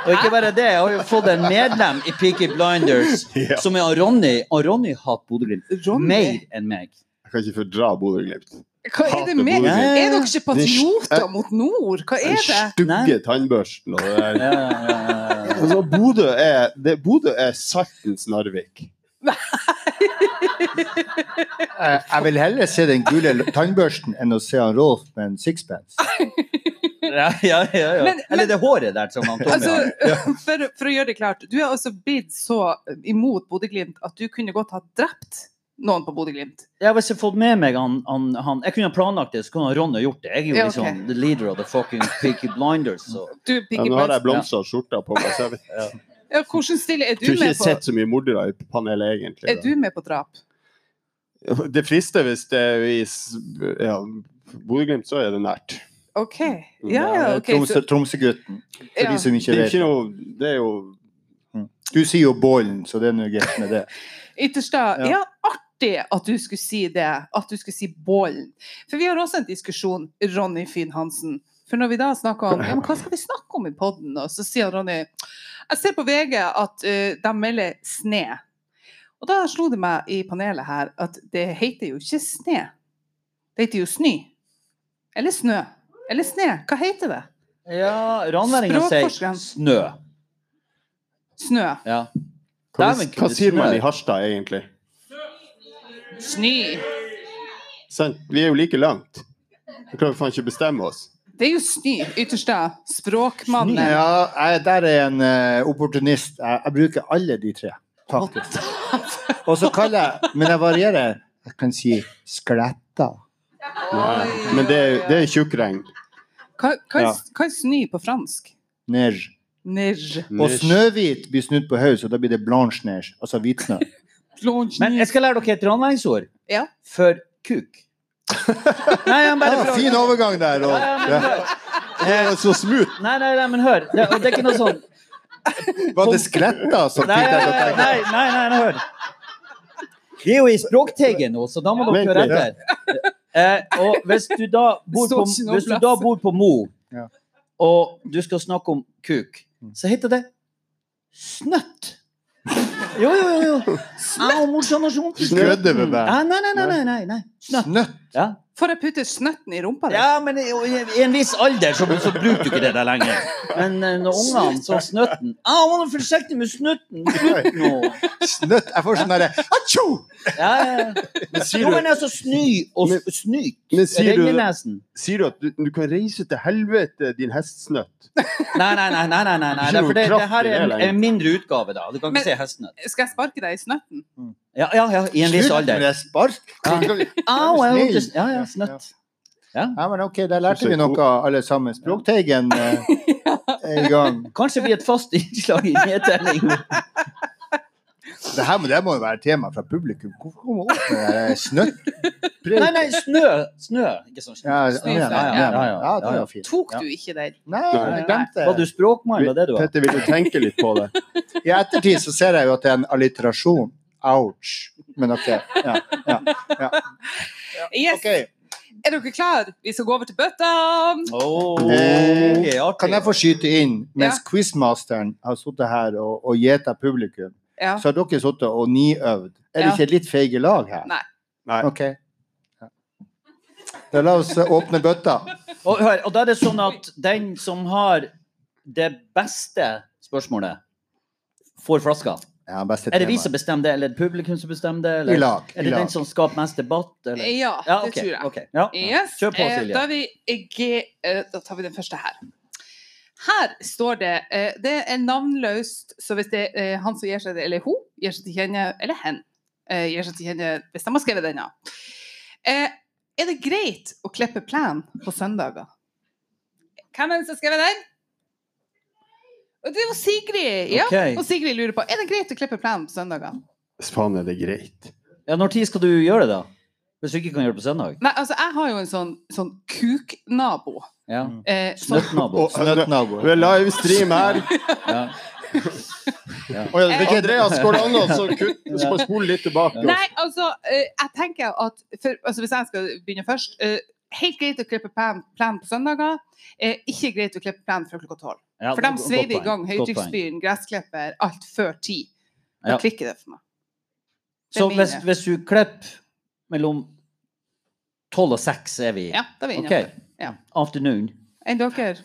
Speaker 1: Og ikke bare det, jeg har jo fått en medlem i Peaky Blinders (laughs)
Speaker 3: Ja.
Speaker 1: som er Ronny. Og Ronny hater Bodø-Glimt mer enn meg.
Speaker 3: Jeg kan ikke fordra Bodø-Glimt.
Speaker 2: Hva er det med?
Speaker 3: Bodø-Glimt.
Speaker 2: Er dere ikke patrioter mot nord? Hva er det?
Speaker 3: stygge tannbørsten og det der.
Speaker 1: Ja, ja, ja, ja.
Speaker 3: Altså, Bodø er, det, Bodø er Saltens Narvik.
Speaker 4: Jeg, (laughs) jeg vil heller se den gule tannbørsten enn å se han Rolf med en sixpence. (laughs)
Speaker 1: ja, ja, ja, ja.
Speaker 2: Men-
Speaker 1: Eller det håret der som han Tommy
Speaker 2: Altså,
Speaker 1: har. (laughs)
Speaker 2: for, for å gjøre det klart, du er altså blitt så imot Bodø-Glimt at du kunne godt ha drept noen på Bodø-Glimt.
Speaker 1: Ja, hvis jeg fått med meg han, han, han Jeg kunne ha planlagt det, så kunne han Ronny gjort det. Jeg er jo
Speaker 2: Ja,
Speaker 1: liksom
Speaker 2: ok.
Speaker 1: the leader of the fucking Peaky Blinders. Så.
Speaker 2: Du,
Speaker 3: Ja, nå har jeg
Speaker 2: blomster
Speaker 3: og skjorta på meg. Så jeg ja.
Speaker 2: Ja, hvordan stille er du
Speaker 3: du med
Speaker 2: med
Speaker 3: Du har
Speaker 2: på?
Speaker 3: sett så mye mordere i panelet, egentlig.
Speaker 2: Er du med på drap? (laughs)
Speaker 3: Det frister hvis det er i ja, Bodø-Glimt, så er det nært.
Speaker 2: OK. Ja, ja, ok.
Speaker 4: Tromsø,
Speaker 2: Så,
Speaker 4: For
Speaker 2: Ja.
Speaker 4: de som
Speaker 3: Det
Speaker 4: ikke
Speaker 3: er,
Speaker 4: vet.
Speaker 3: ikke noe, det er jo
Speaker 4: Du sier jo Bålen, så det er noe greit med det. (laughs)
Speaker 2: Ytterstad,
Speaker 4: Ja.
Speaker 2: ja, artig at du skulle si det. At du skulle si Bålen. For vi har også en diskusjon, Ronny Finn Hansen. For når vi da snakker om ja, men hva skal vi snakke om i poden, så sier Ronny Jeg ser på VG at uh, de melder sne. Og da slo det meg i panelet her at det heter jo ikke sne. Det heter jo snø. Eller snø. Eller sne. Hva heter det?
Speaker 1: Ja, ranværinga sier snø.
Speaker 2: Snø.
Speaker 1: Ja.
Speaker 3: Hva, hva sier man i Harstad, egentlig?
Speaker 2: Snø.
Speaker 3: Sant? Vi er jo like langt. Vi klarer faen ikke å bestemme oss.
Speaker 2: Det er jo snø. ytterste. Språkmannen.
Speaker 4: Ja, jeg, der er en uh, opportunist. Jeg, jeg bruker alle de tre, faktisk. Og så kaller jeg Men jeg varierer. Jeg kan si skletta.
Speaker 3: Ja. Men det, er- det er tjukkregn.
Speaker 2: Hva, hva,
Speaker 4: Ja.
Speaker 2: er, hva er snø på fransk?
Speaker 4: Neige.
Speaker 2: Neige.
Speaker 4: Og snøhvit blir snudd på hodet, så da blir det blanche neige. Altså hvitsnø. (laughs)
Speaker 1: Men jeg skal lære dere et ranværingsord
Speaker 2: Ja.
Speaker 1: for kuk. Nei, jeg bare
Speaker 4: Ja,
Speaker 1: for å-
Speaker 4: fin overgang der, Og,
Speaker 1: Ja,
Speaker 4: Ja.
Speaker 3: Det er så smooth!
Speaker 1: Nei, nei, nei, men hør. Det, og det er ikke noe sånn (laughs)
Speaker 4: Var det skletta som fikk deg til å tenke?
Speaker 1: nei, nei, nei, nei hør. Vi er jo i Språkteigen nå, så da må dere høre etter. Eh, og hvis du da bor på, hvis du da bor på Mo, og du skal snakke om kuk, så heter det snøtt. Jo, jo, jo. jo. (laughs)
Speaker 3: Snøtt. meg.
Speaker 1: Ja, nei, nei, nei, nei, nei, nei. Snøtt.
Speaker 4: Snøtt.
Speaker 1: Ja.
Speaker 2: å putte snøtten i rumpa di?
Speaker 1: ja, men i, i en viss alder så, så bruker du ikke det der lenger. Men eh, når ungene så snøtten Å, må du forsiktig med snøtten. Slutt nå.
Speaker 4: Snøtt. Jeg får sånn derre Atsjo!
Speaker 1: Ja, ja.
Speaker 3: Men sier
Speaker 1: Jo, men altså sny og
Speaker 3: Men-
Speaker 1: snyt.
Speaker 3: men sier du, sier du at du, du kan reise til helvete, din hestsnøtt?
Speaker 1: Nei, nei, nei, nei, nei, nei, nei. For det, det her er en, en mindre utgave, da. Du kan
Speaker 2: Men-
Speaker 1: ikke si hestnøtt.
Speaker 2: Skal jeg sparke deg i snøtten?
Speaker 1: Ja, ja, ja, i en viss
Speaker 4: Slutt med
Speaker 1: alder.
Speaker 4: det spark!
Speaker 1: Au, jeg hørte- Ja, ja, snøtt. Ja.
Speaker 4: Ja, men ok, der lærte vi noe alle sammen. Språkteigen (laughs) eh, er i gang.
Speaker 1: Kanskje bli et fast innslag i nedtelling.
Speaker 4: Det her må, det må jo være tema fra publikum. Hvorfor kommer opp med det snøtt? (laughs)
Speaker 1: Nei, nei, snø. Snø. Ikke sånn snø.
Speaker 4: Ja, ja, ja, ja, ja, ja, ja, det var fint.
Speaker 2: Tok du ikke den?
Speaker 4: Nei, jeg glemte
Speaker 1: Var du språkmann, var det du var?
Speaker 3: Petter, vil du tenke litt på det?
Speaker 4: I ettertid så ser jeg jo at det er en alliterasjon. Ouch. Men ok. Ja, ja, ja.
Speaker 2: Yes.
Speaker 4: Okay.
Speaker 2: Er dere klare? Vi skal gå over til bøtta.
Speaker 1: Oh,
Speaker 4: Eh,
Speaker 1: okay.
Speaker 4: Kan jeg få skyte inn, mens
Speaker 2: Ja.
Speaker 4: quizmasteren har sittet her og, og gjeta publikum,
Speaker 2: Ja.
Speaker 4: så har dere sittet og niøvd. Er det
Speaker 2: Ja.
Speaker 4: ikke litt feige lag her?
Speaker 2: Nei.
Speaker 3: Nei.
Speaker 4: Ok. Ja. Da la oss eh, åpne bøtta.
Speaker 1: Og, hør, og da er det sånn at den som har det beste spørsmålet, får flaska.
Speaker 4: Ja,
Speaker 1: Er det vi som bestemmer det, eller er det publikum som bestemmer det?
Speaker 4: I
Speaker 1: Eller
Speaker 4: lag.
Speaker 1: er
Speaker 4: I
Speaker 1: det den som skaper mest debatt? Eller?
Speaker 2: Ja,
Speaker 1: Ja,
Speaker 2: det tror jeg.
Speaker 1: Okay. Ja.
Speaker 2: Yes.
Speaker 1: Kjør på,
Speaker 2: eh,
Speaker 1: Silje.
Speaker 2: Da, vi G, eh, da tar vi den første her. Her står det eh, Det er navnløst, så hvis det er han som gir seg det, eller hun, gir seg til kjenne, eller hen, eh, gir seg til kjenne hvis de har skrevet denne. Eh, er det greit å klippe plen på søndager? Hvem er det som har skrevet den? Det var Sigrid. Ja,
Speaker 1: Okay.
Speaker 2: og Sigrid lurer på er det greit å klippe plenen på søndager.
Speaker 3: Faen, er det greit?
Speaker 1: ja, når tid skal du gjøre det, da? Hvis du ikke kan gjøre det på søndag?
Speaker 2: Nei, altså, jeg har jo en sånn, sånn kuknabo.
Speaker 1: Ja.
Speaker 2: Eh,
Speaker 1: Snøttnabo.
Speaker 4: Snøttnabo.
Speaker 3: Vi er livestream her. (laughs)
Speaker 1: Ja.
Speaker 3: Å ja, det er ikke Andreas, går det an å så spole litt tilbake?
Speaker 2: Nei, altså, eh, jeg tenker at for, altså, Hvis jeg skal begynne først eh, Helt greit å klippe plen, på søndager. Eh, ikke greit å klippe plen før klokka tolv.
Speaker 1: Ja,
Speaker 2: For de sveiver i gang høytrykksspyren, gressklipper, alt før ti. Da
Speaker 1: Ja.
Speaker 2: klikker det for meg. Det
Speaker 1: Så hvis, hvis du klipper mellom tolv og seks, er vi
Speaker 2: Ja, da er vi inne okay. Ja.
Speaker 1: Afternoon.
Speaker 2: Enn dere?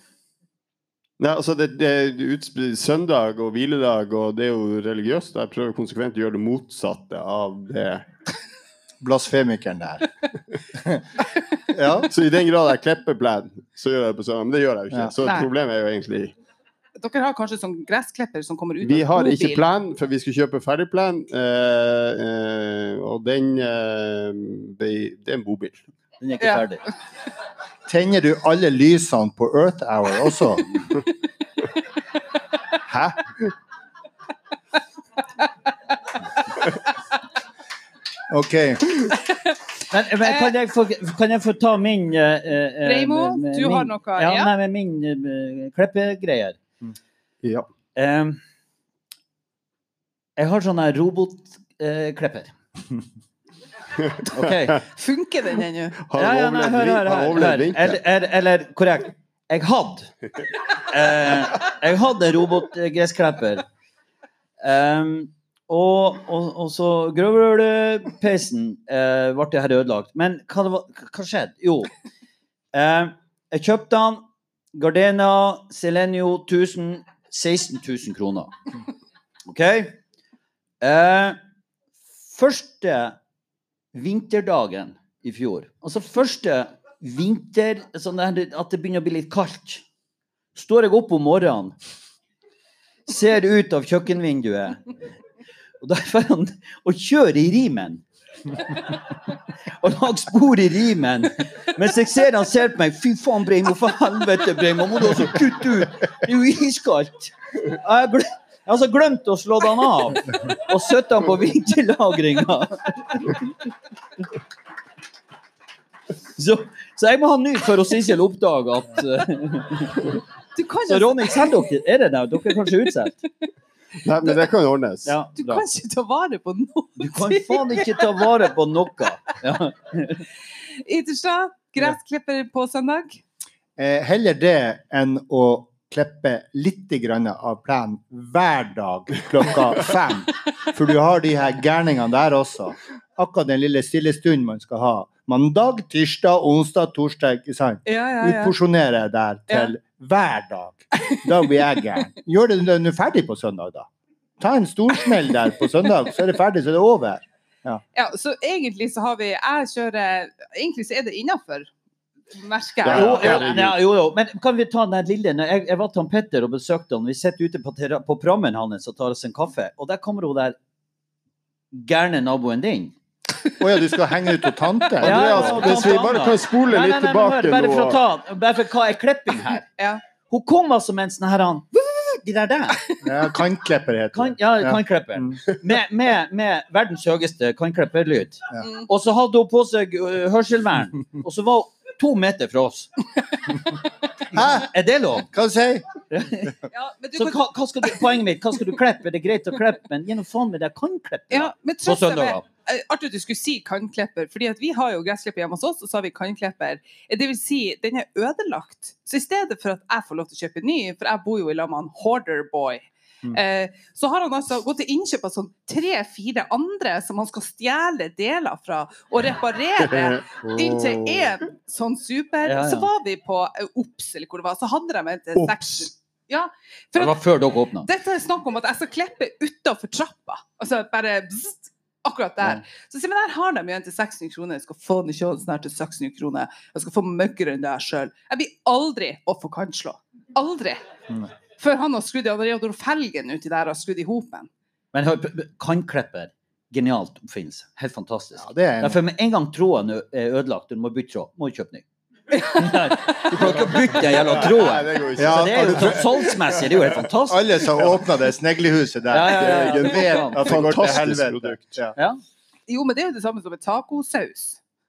Speaker 3: Nei, altså det, det er utsp- søndag og hviledag, og det er jo religiøst. Jeg prøver konsekvent å gjøre det motsatte av det.
Speaker 4: Blasfemikeren der. (laughs) ja.
Speaker 3: Så i den grad jeg klipper plen, så gjør jeg det på søndag. Men det gjør jeg jo ikke.
Speaker 4: Ja.
Speaker 3: Så
Speaker 2: Nei.
Speaker 3: problemet er jo egentlig
Speaker 2: Dere har kanskje sånn gressklipper som kommer ut
Speaker 3: Vi
Speaker 2: av
Speaker 3: har
Speaker 2: bobil.
Speaker 3: ikke plen, for vi skal kjøpe ferdigplen. Eh, eh, og den eh, det, det er en bobil.
Speaker 1: Den er ikke
Speaker 2: Ja.
Speaker 1: ferdig.
Speaker 4: Tenner du alle lysene på Earth Hour også? (laughs) Hæ? OK. (laughs)
Speaker 1: Men, men kan, jeg få, kan jeg få ta min uh, eh, med- med
Speaker 2: du har
Speaker 1: min-
Speaker 2: noe,
Speaker 1: Ja,
Speaker 2: ja?
Speaker 1: nei, med min uh, klippegreier.
Speaker 3: Ja.
Speaker 1: Um, jeg har sånn robotklipper. Uh, (laughs) OK.
Speaker 2: Funker den ennå?
Speaker 3: Har
Speaker 1: Ja, ja, nei, hør, hør, hør,
Speaker 3: overlevd
Speaker 1: eller, eller korrekt. Jeg hadde Uh, (laughs) Jeg hadde robotgressklipper. Um, og, og, og så Grøvlepeisen eh, ble det her ødelagt. Men hva, var, hva skjedde? Jo, eh, jeg kjøpte den. Gardena Selenio 1000. 16 000 kroner. OK? Eh, første vinterdagen i fjor, altså første vinter sånn At det begynner å bli litt kaldt, står jeg opp om morgenen, ser ut av kjøkkenvinduet, og derfor han å kjøre i rimen. og lage spor i rimen. Mens jeg ser han ser på meg. Fy faen, Breimo, for helvete, Breimo. Må du også kutte ut? Det er jo iskaldt. Jeg har jeg har altså glemt å slå den av. Og satt den på vinterlagringa. Så, så jeg må ha ny for å Sissel oppdage at uh,
Speaker 2: Du kan
Speaker 1: Så Ronny, selger dere Er det det? Dere er kanskje utsatt?
Speaker 3: Nei, men det kan jo ordnes.
Speaker 1: Ja,
Speaker 2: du
Speaker 1: bra.
Speaker 2: kan ikke ta vare på noe.
Speaker 1: Du kan faen ikke ta vare på noe. Ja.
Speaker 2: Ytterstad, gressklipper på søndag.
Speaker 4: Eh, heller det enn å klippe litt grann av plenen hver dag klokka fem. For du har de her gærningene der også. Akkurat den lille stille stunden man skal ha. Mandag, tirsdag, onsdag, torsdag. ikke sant?
Speaker 2: Ja, ja, ja.
Speaker 4: Utporsjonere der til hver dag. Da blir jeg gæren. Gjør det når du er ferdig på søndag, da. Ta en storsmell der på søndag, så er det ferdig, så er det over.
Speaker 2: ja, så egentlig så har vi Jeg kjører Egentlig så er det innafor, merker jeg.
Speaker 1: Jo, ja, ja, jo, jo. Men kan vi ta den lille Når Jeg, jeg var til Petter og besøkte han. Vi sitter ute på, på prammen hans og tar oss en kaffe. Og der kommer hun der gærne naboen din.
Speaker 4: Å ja, du skal henge ut hos tante?
Speaker 3: Ja. Andreas,
Speaker 1: ja,
Speaker 3: hvis vi bare kan spole
Speaker 1: Nei,
Speaker 3: litt tilbake
Speaker 1: nå Bare for å ta Bare for hva er klipping her?
Speaker 2: Ja.
Speaker 1: Hun kom altså med en sånn her han De der der.
Speaker 4: Ja, Kantklipper heter
Speaker 1: Kan,
Speaker 4: det.
Speaker 1: ja,
Speaker 4: Ja.
Speaker 1: kannklipper.
Speaker 4: Mm.
Speaker 1: Med, med, med verdens høyeste kantklipperlyd.
Speaker 4: Ja.
Speaker 2: Mm.
Speaker 1: Og så hadde hun på seg uh, hørselvern, og så var hun to meter fra oss.
Speaker 4: Hæ?
Speaker 1: Er det lov?
Speaker 4: Hva sier
Speaker 2: Ja, men du
Speaker 1: Så hva, hva skal du, poenget mitt, hva skal du klippe? Er det greit å klippe, men gjennom faen med det kannklippet?
Speaker 2: Ja,
Speaker 1: På søndager.
Speaker 2: Eh, Artig at du skulle si kannklipper, fordi vi har jo gressklipper hjemme hos oss, og så har vi kannklipper. Eh, Det vil si, den er ødelagt. Så i stedet for at jeg får lov til å kjøpe ny, for jeg bor jo i lag med han Hoarder Boy,
Speaker 4: Mm.
Speaker 2: eh, så har han altså gått til innkjøp av sånn tre-fire andre som han skal stjele deler fra og reparere. (laughs) Inntil én sånn super.
Speaker 1: Ja, ja.
Speaker 2: Så var vi på Ops, eller hvor det var, så hadde de en
Speaker 3: Ops.
Speaker 2: seks Ja, for
Speaker 1: Det var før dere åpna.
Speaker 2: dette er snakk om at jeg skal klippe utafor trappa. Altså bare bzzt, akkurat der. Så sier men der har de jo en til 600 kroner. Jeg skal få den i kjølen snart til 600 kroner. Jeg skal få møkkere enn det jeg sjøl. Jeg blir aldri å få kantslå. Aldri.
Speaker 4: Mm.
Speaker 2: Før han har skrudd i Adriador felgen uti der og skrudd i hopen.
Speaker 1: Men hør, p- genialt oppfinnelse. Helt fantastisk.
Speaker 4: Ja, det er en
Speaker 1: Derfor med en gang tråden er ødelagt, du må bytte tråd, må du kjøpe ny. Du kan ikke bytte den jævla tråden.
Speaker 4: Ja,
Speaker 1: Så det er jo
Speaker 4: du
Speaker 1: salgsmessig, det er jo helt fantastisk.
Speaker 4: Alle som åpna det sneglehuset der.
Speaker 1: Ja, ja, ja, ja.
Speaker 4: det vet at det går til helvete. Ja.
Speaker 2: Jo, men det er jo det samme som med tacosaus.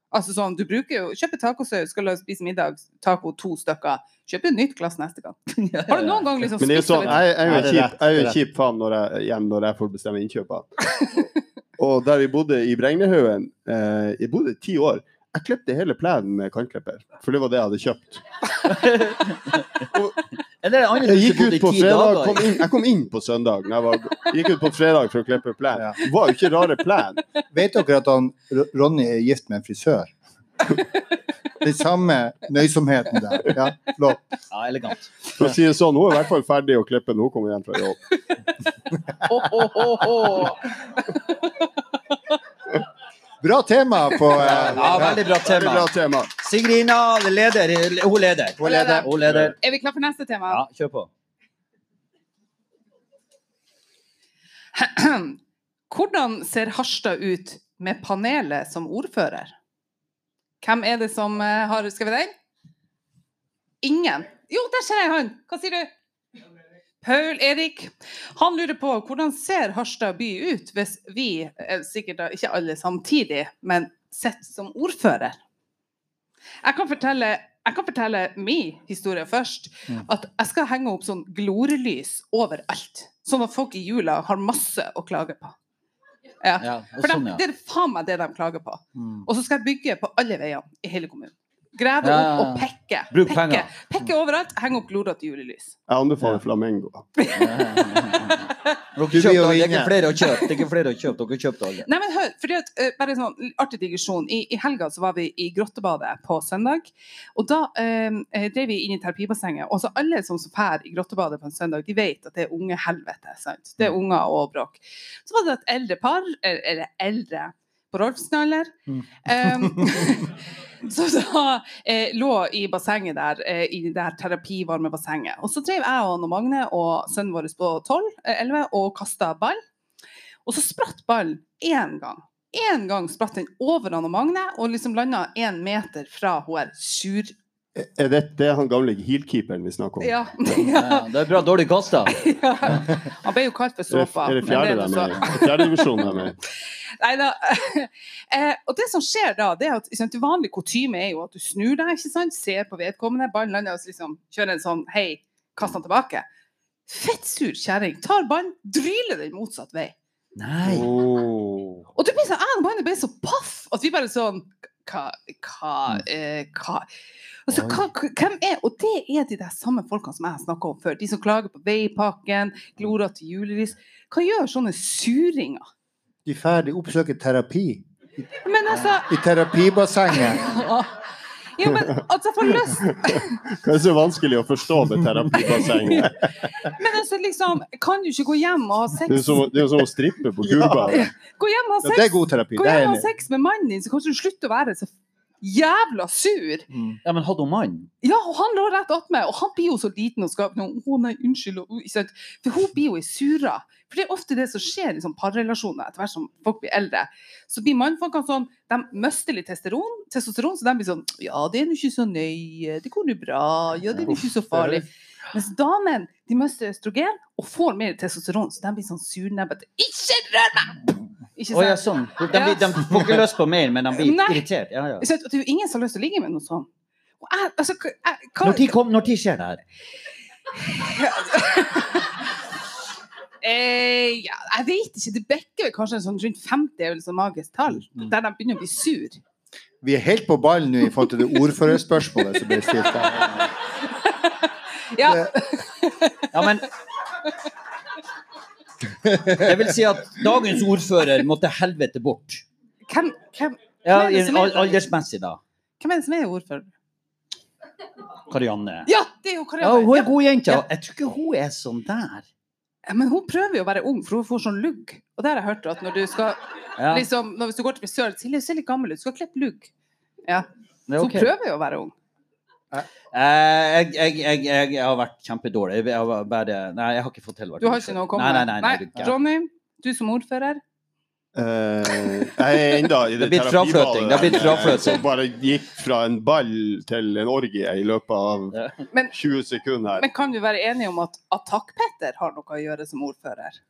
Speaker 2: Altså sånn, du bruker jo, Kjøper tacosaus, skal du spise middag, taco to stykker. Kjøp et nytt glass neste gang. (laughs) Har du noen gang liksom
Speaker 3: Men det er jo
Speaker 2: spist
Speaker 3: sånn, jeg, jeg er jo en kjip, jeg er en kjip faen når jeg, hjem når jeg får bestemme innkjøpene. (laughs) Og der vi bodde i Bregnehaugen, eh, jeg bodde ti år, jeg klepte hele plenen med kantklipper, For det var det jeg hadde kjøpt. (laughs)
Speaker 1: og,
Speaker 3: Jeg gikk ut på fredag, kom inn, jeg kom inn på søndag. Jeg var, gikk ut på fredag for å klippe plen. Det var jo ikke rare plen.
Speaker 4: Vet dere at han, Ronny er gift med en frisør? Den samme nøysomheten der. Ja, flott.
Speaker 1: Ja, elegant.
Speaker 3: For å si det sånn, Hun er i hvert fall ferdig å klippe når hun kommer hjem fra jobb.
Speaker 2: Ho.
Speaker 4: Bra tema på eh,
Speaker 1: Ja, veldig bra
Speaker 3: Veldig bra tema.
Speaker 1: Sigrina leder. Hun leder.
Speaker 4: Hun leder.
Speaker 1: Hun leder.
Speaker 2: Er vi klare for neste tema?
Speaker 1: Ja, kjør på. (clears throat)
Speaker 2: Hvordan ser Harstad ut med panelet som ordfører? Hvem er det som har har skrevet den? Ingen. Jo, der ser jeg han. Hva sier du? Paul Erik. Han lurer på hvordan ser Harstad by ut hvis vi, eh, sikkert ikke alle samtidig, men sett som ordfører? Jeg kan fortelle jeg kan fortelle min historie først. At jeg skal henge opp sånn glorelys overalt. Sånn at folk i jula har masse å klage på. Ja. For de,
Speaker 1: sånn,
Speaker 2: det er faen meg det de klager på.
Speaker 1: Mm.
Speaker 2: Og så skal jeg bygge på alle veiene i hele kommunen. Grave
Speaker 1: Ja, ja,
Speaker 2: opp
Speaker 1: ja.
Speaker 2: og pekke.
Speaker 1: Bruk
Speaker 2: pekke.
Speaker 1: penger.
Speaker 2: Pekke overalt, Heng opp glorete julelys.
Speaker 3: Jeg anbefaler Flamengo. (laughs)
Speaker 1: Dere kjøpte, det er ikke flere å kjøpe. Det er flere å kjøpe. Dere kjøpte alle.
Speaker 2: Nei, men hør, fordi at, uh, bare en sånn artig digresjon. I, I helga så var vi i Grottebadet på søndag. Og da eh, eh, drev vi inn i terapibassenget. Og så alle som drar i Grottebadet på en søndag, de vet at det er unge helvete. sant? Det er unger og bråk. Så var det et eldre par, eller, eller eldre på Rolfsnaller. Mm. Um, (laughs) så da eh, lå i bassenget der, eh, i det der terapivarme bassenget. Og så drev jeg og Magne og sønnen vår på 12, eh, 11 og kasta ball. Og så spratt ballen én gang. Én gang spratt den over Anne Magne og liksom landa én meter fra hun er sur...
Speaker 3: Er det, det er han gamle heelkeeperen vi snakker om?
Speaker 2: Ja.
Speaker 1: Ja, det er bra dårlig kasta. (laughs)
Speaker 2: ja. Han ble jo kalt for
Speaker 3: det,
Speaker 2: såpa.
Speaker 3: er det fjerde
Speaker 2: er
Speaker 3: de er i? De er med i? (laughs)
Speaker 2: Nei da. (laughs) Eh, og det som skjer da, det er at sant, vanlig kutyme er jo at du snur deg, ikke sant, ser på vedkommende, ballen lander og liksom kjører en sånn hei, kast den tilbake. Fettsur kjerring tar ballen, dryler den motsatt vei.
Speaker 1: Nei.
Speaker 3: Oh.
Speaker 2: Og du blir sånn, jeg og Magne ble så paff at vi bare sånn Hva, hva, eh, hva Altså, hva, hvem er Og det er de der samme folkene som jeg har snakka om før. De som klager på veipakken, glorete julelys. Hva gjør sånne suringer?
Speaker 4: De er ferdig oppsøker terapi.
Speaker 2: Men altså
Speaker 4: I terapibassenget. (laughs)
Speaker 2: Ja, men altså, for lyst (laughs)
Speaker 3: Hva er så vanskelig å forstå med terapibassenget? (laughs)
Speaker 2: Men altså, liksom Kan du ikke gå hjem og ha sex
Speaker 3: det er jo som å strippe på gulbadet.
Speaker 2: Gå hjem og ha
Speaker 4: Ja, det er god terapi.
Speaker 2: gå hjem og ha sex med mannen din, så kanskje du slutter å være så jævla sur.
Speaker 1: Ja, men hadde hun mann?
Speaker 2: Ja, og han lå rett attmed, og han blir jo så liten og skal Å nei, unnskyld. Og, ikke sant? For hun blir jo ei sura. For det er ofte det som skjer i sånn parrelasjoner etter hvert som folk blir eldre. Så blir mannfolkene sånn, de mister litt testosteron, testosteron, så de blir sånn Ja, det er nå ikke så nøye, det går nå bra, ja, det er ikke så farlig. Mens damene de mister østrogen og får mer testosteron, så de blir sånn surnebbete. Ikke rør meg! Ikke
Speaker 1: Å ja, sånn. De, de, de får ikke lyst på mer, men de blir
Speaker 2: Nei.
Speaker 1: irritert. Ja, ja.
Speaker 2: Så, Det er jo ingen som har lyst til å ligge med noe sånt. Og jeg, altså, jeg, hva,
Speaker 1: Når tid, kom, når tid skjer det her? (laughs)
Speaker 2: Eh, ja, jeg vet ikke. Det bekker vel kanskje en sånn rundt 50 er vel sånn magisk tall, der de begynner å bli sur.
Speaker 4: Vi er helt på ballen nå i forhold til det ordførerspørsmålet som ble stilt. (laughs)
Speaker 2: Ja,
Speaker 1: Ja, men (laughs) Det vil si at dagens ordfører måtte helvete bort.
Speaker 2: hvem, hvem,
Speaker 1: Ja,
Speaker 2: Hvem er det som er?
Speaker 1: Aldersmessig, da.
Speaker 2: hvem er det som er ordfører?
Speaker 1: Karianne.
Speaker 2: Ja, det er jo
Speaker 1: Ja,
Speaker 2: Karianne.
Speaker 1: hun er god jente.
Speaker 2: Ja.
Speaker 1: Jeg tror ikke hun er sånn der.
Speaker 2: Ja, men hun prøver jo å være ung, for hun får sånn lugg. Og det har jeg hørt at når du skal
Speaker 1: Ja,
Speaker 2: liksom, når, Hvis du går til frisøren Silje, du ser litt gammel ut, du skal klippe lugg. Ja, Så hun prøver jo å være ung.
Speaker 1: Eh, jeg, jeg, jeg, jeg, jeg har vært kjempedårlig. Jeg har bare, nei, jeg har ikke fått til.
Speaker 2: Du har ikke noe å komme
Speaker 1: nei, nei,
Speaker 2: med?
Speaker 1: nei, nei, du er.
Speaker 2: Ronny, du som ordfører?
Speaker 3: Uh, jeg er enda i (laughs)
Speaker 1: Det
Speaker 3: det,
Speaker 1: er frafløting, det er blitt frafløting.
Speaker 3: Som bare gikk fra en ball til en orgie i løpet av
Speaker 1: Ja.
Speaker 2: Men,
Speaker 3: 20 sekunder her.
Speaker 2: men kan vi være enige om at Attakk-Petter har noe å gjøre som ordfører?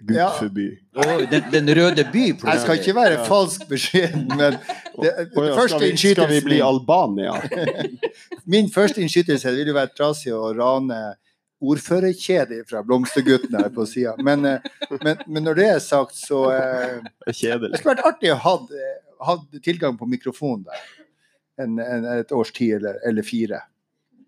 Speaker 3: Gud
Speaker 4: Ja.
Speaker 3: forby.
Speaker 1: Oh, den, den røde by,
Speaker 4: Jeg skal ikke være falsk beskjeden, men det,
Speaker 3: oh, ja,
Speaker 4: første
Speaker 3: skal, vi, skal vi bli Albania? (laughs)
Speaker 4: Min første innskytelse vil jo være trasig å rane ordførerkjedet fra Blomsterguttene her på sida. Men, eh, men, men når det er sagt, så eh,
Speaker 3: Det
Speaker 4: Det skulle vært artig å ha hatt tilgang på mikrofon der en, en, et års tid eller, eller fire.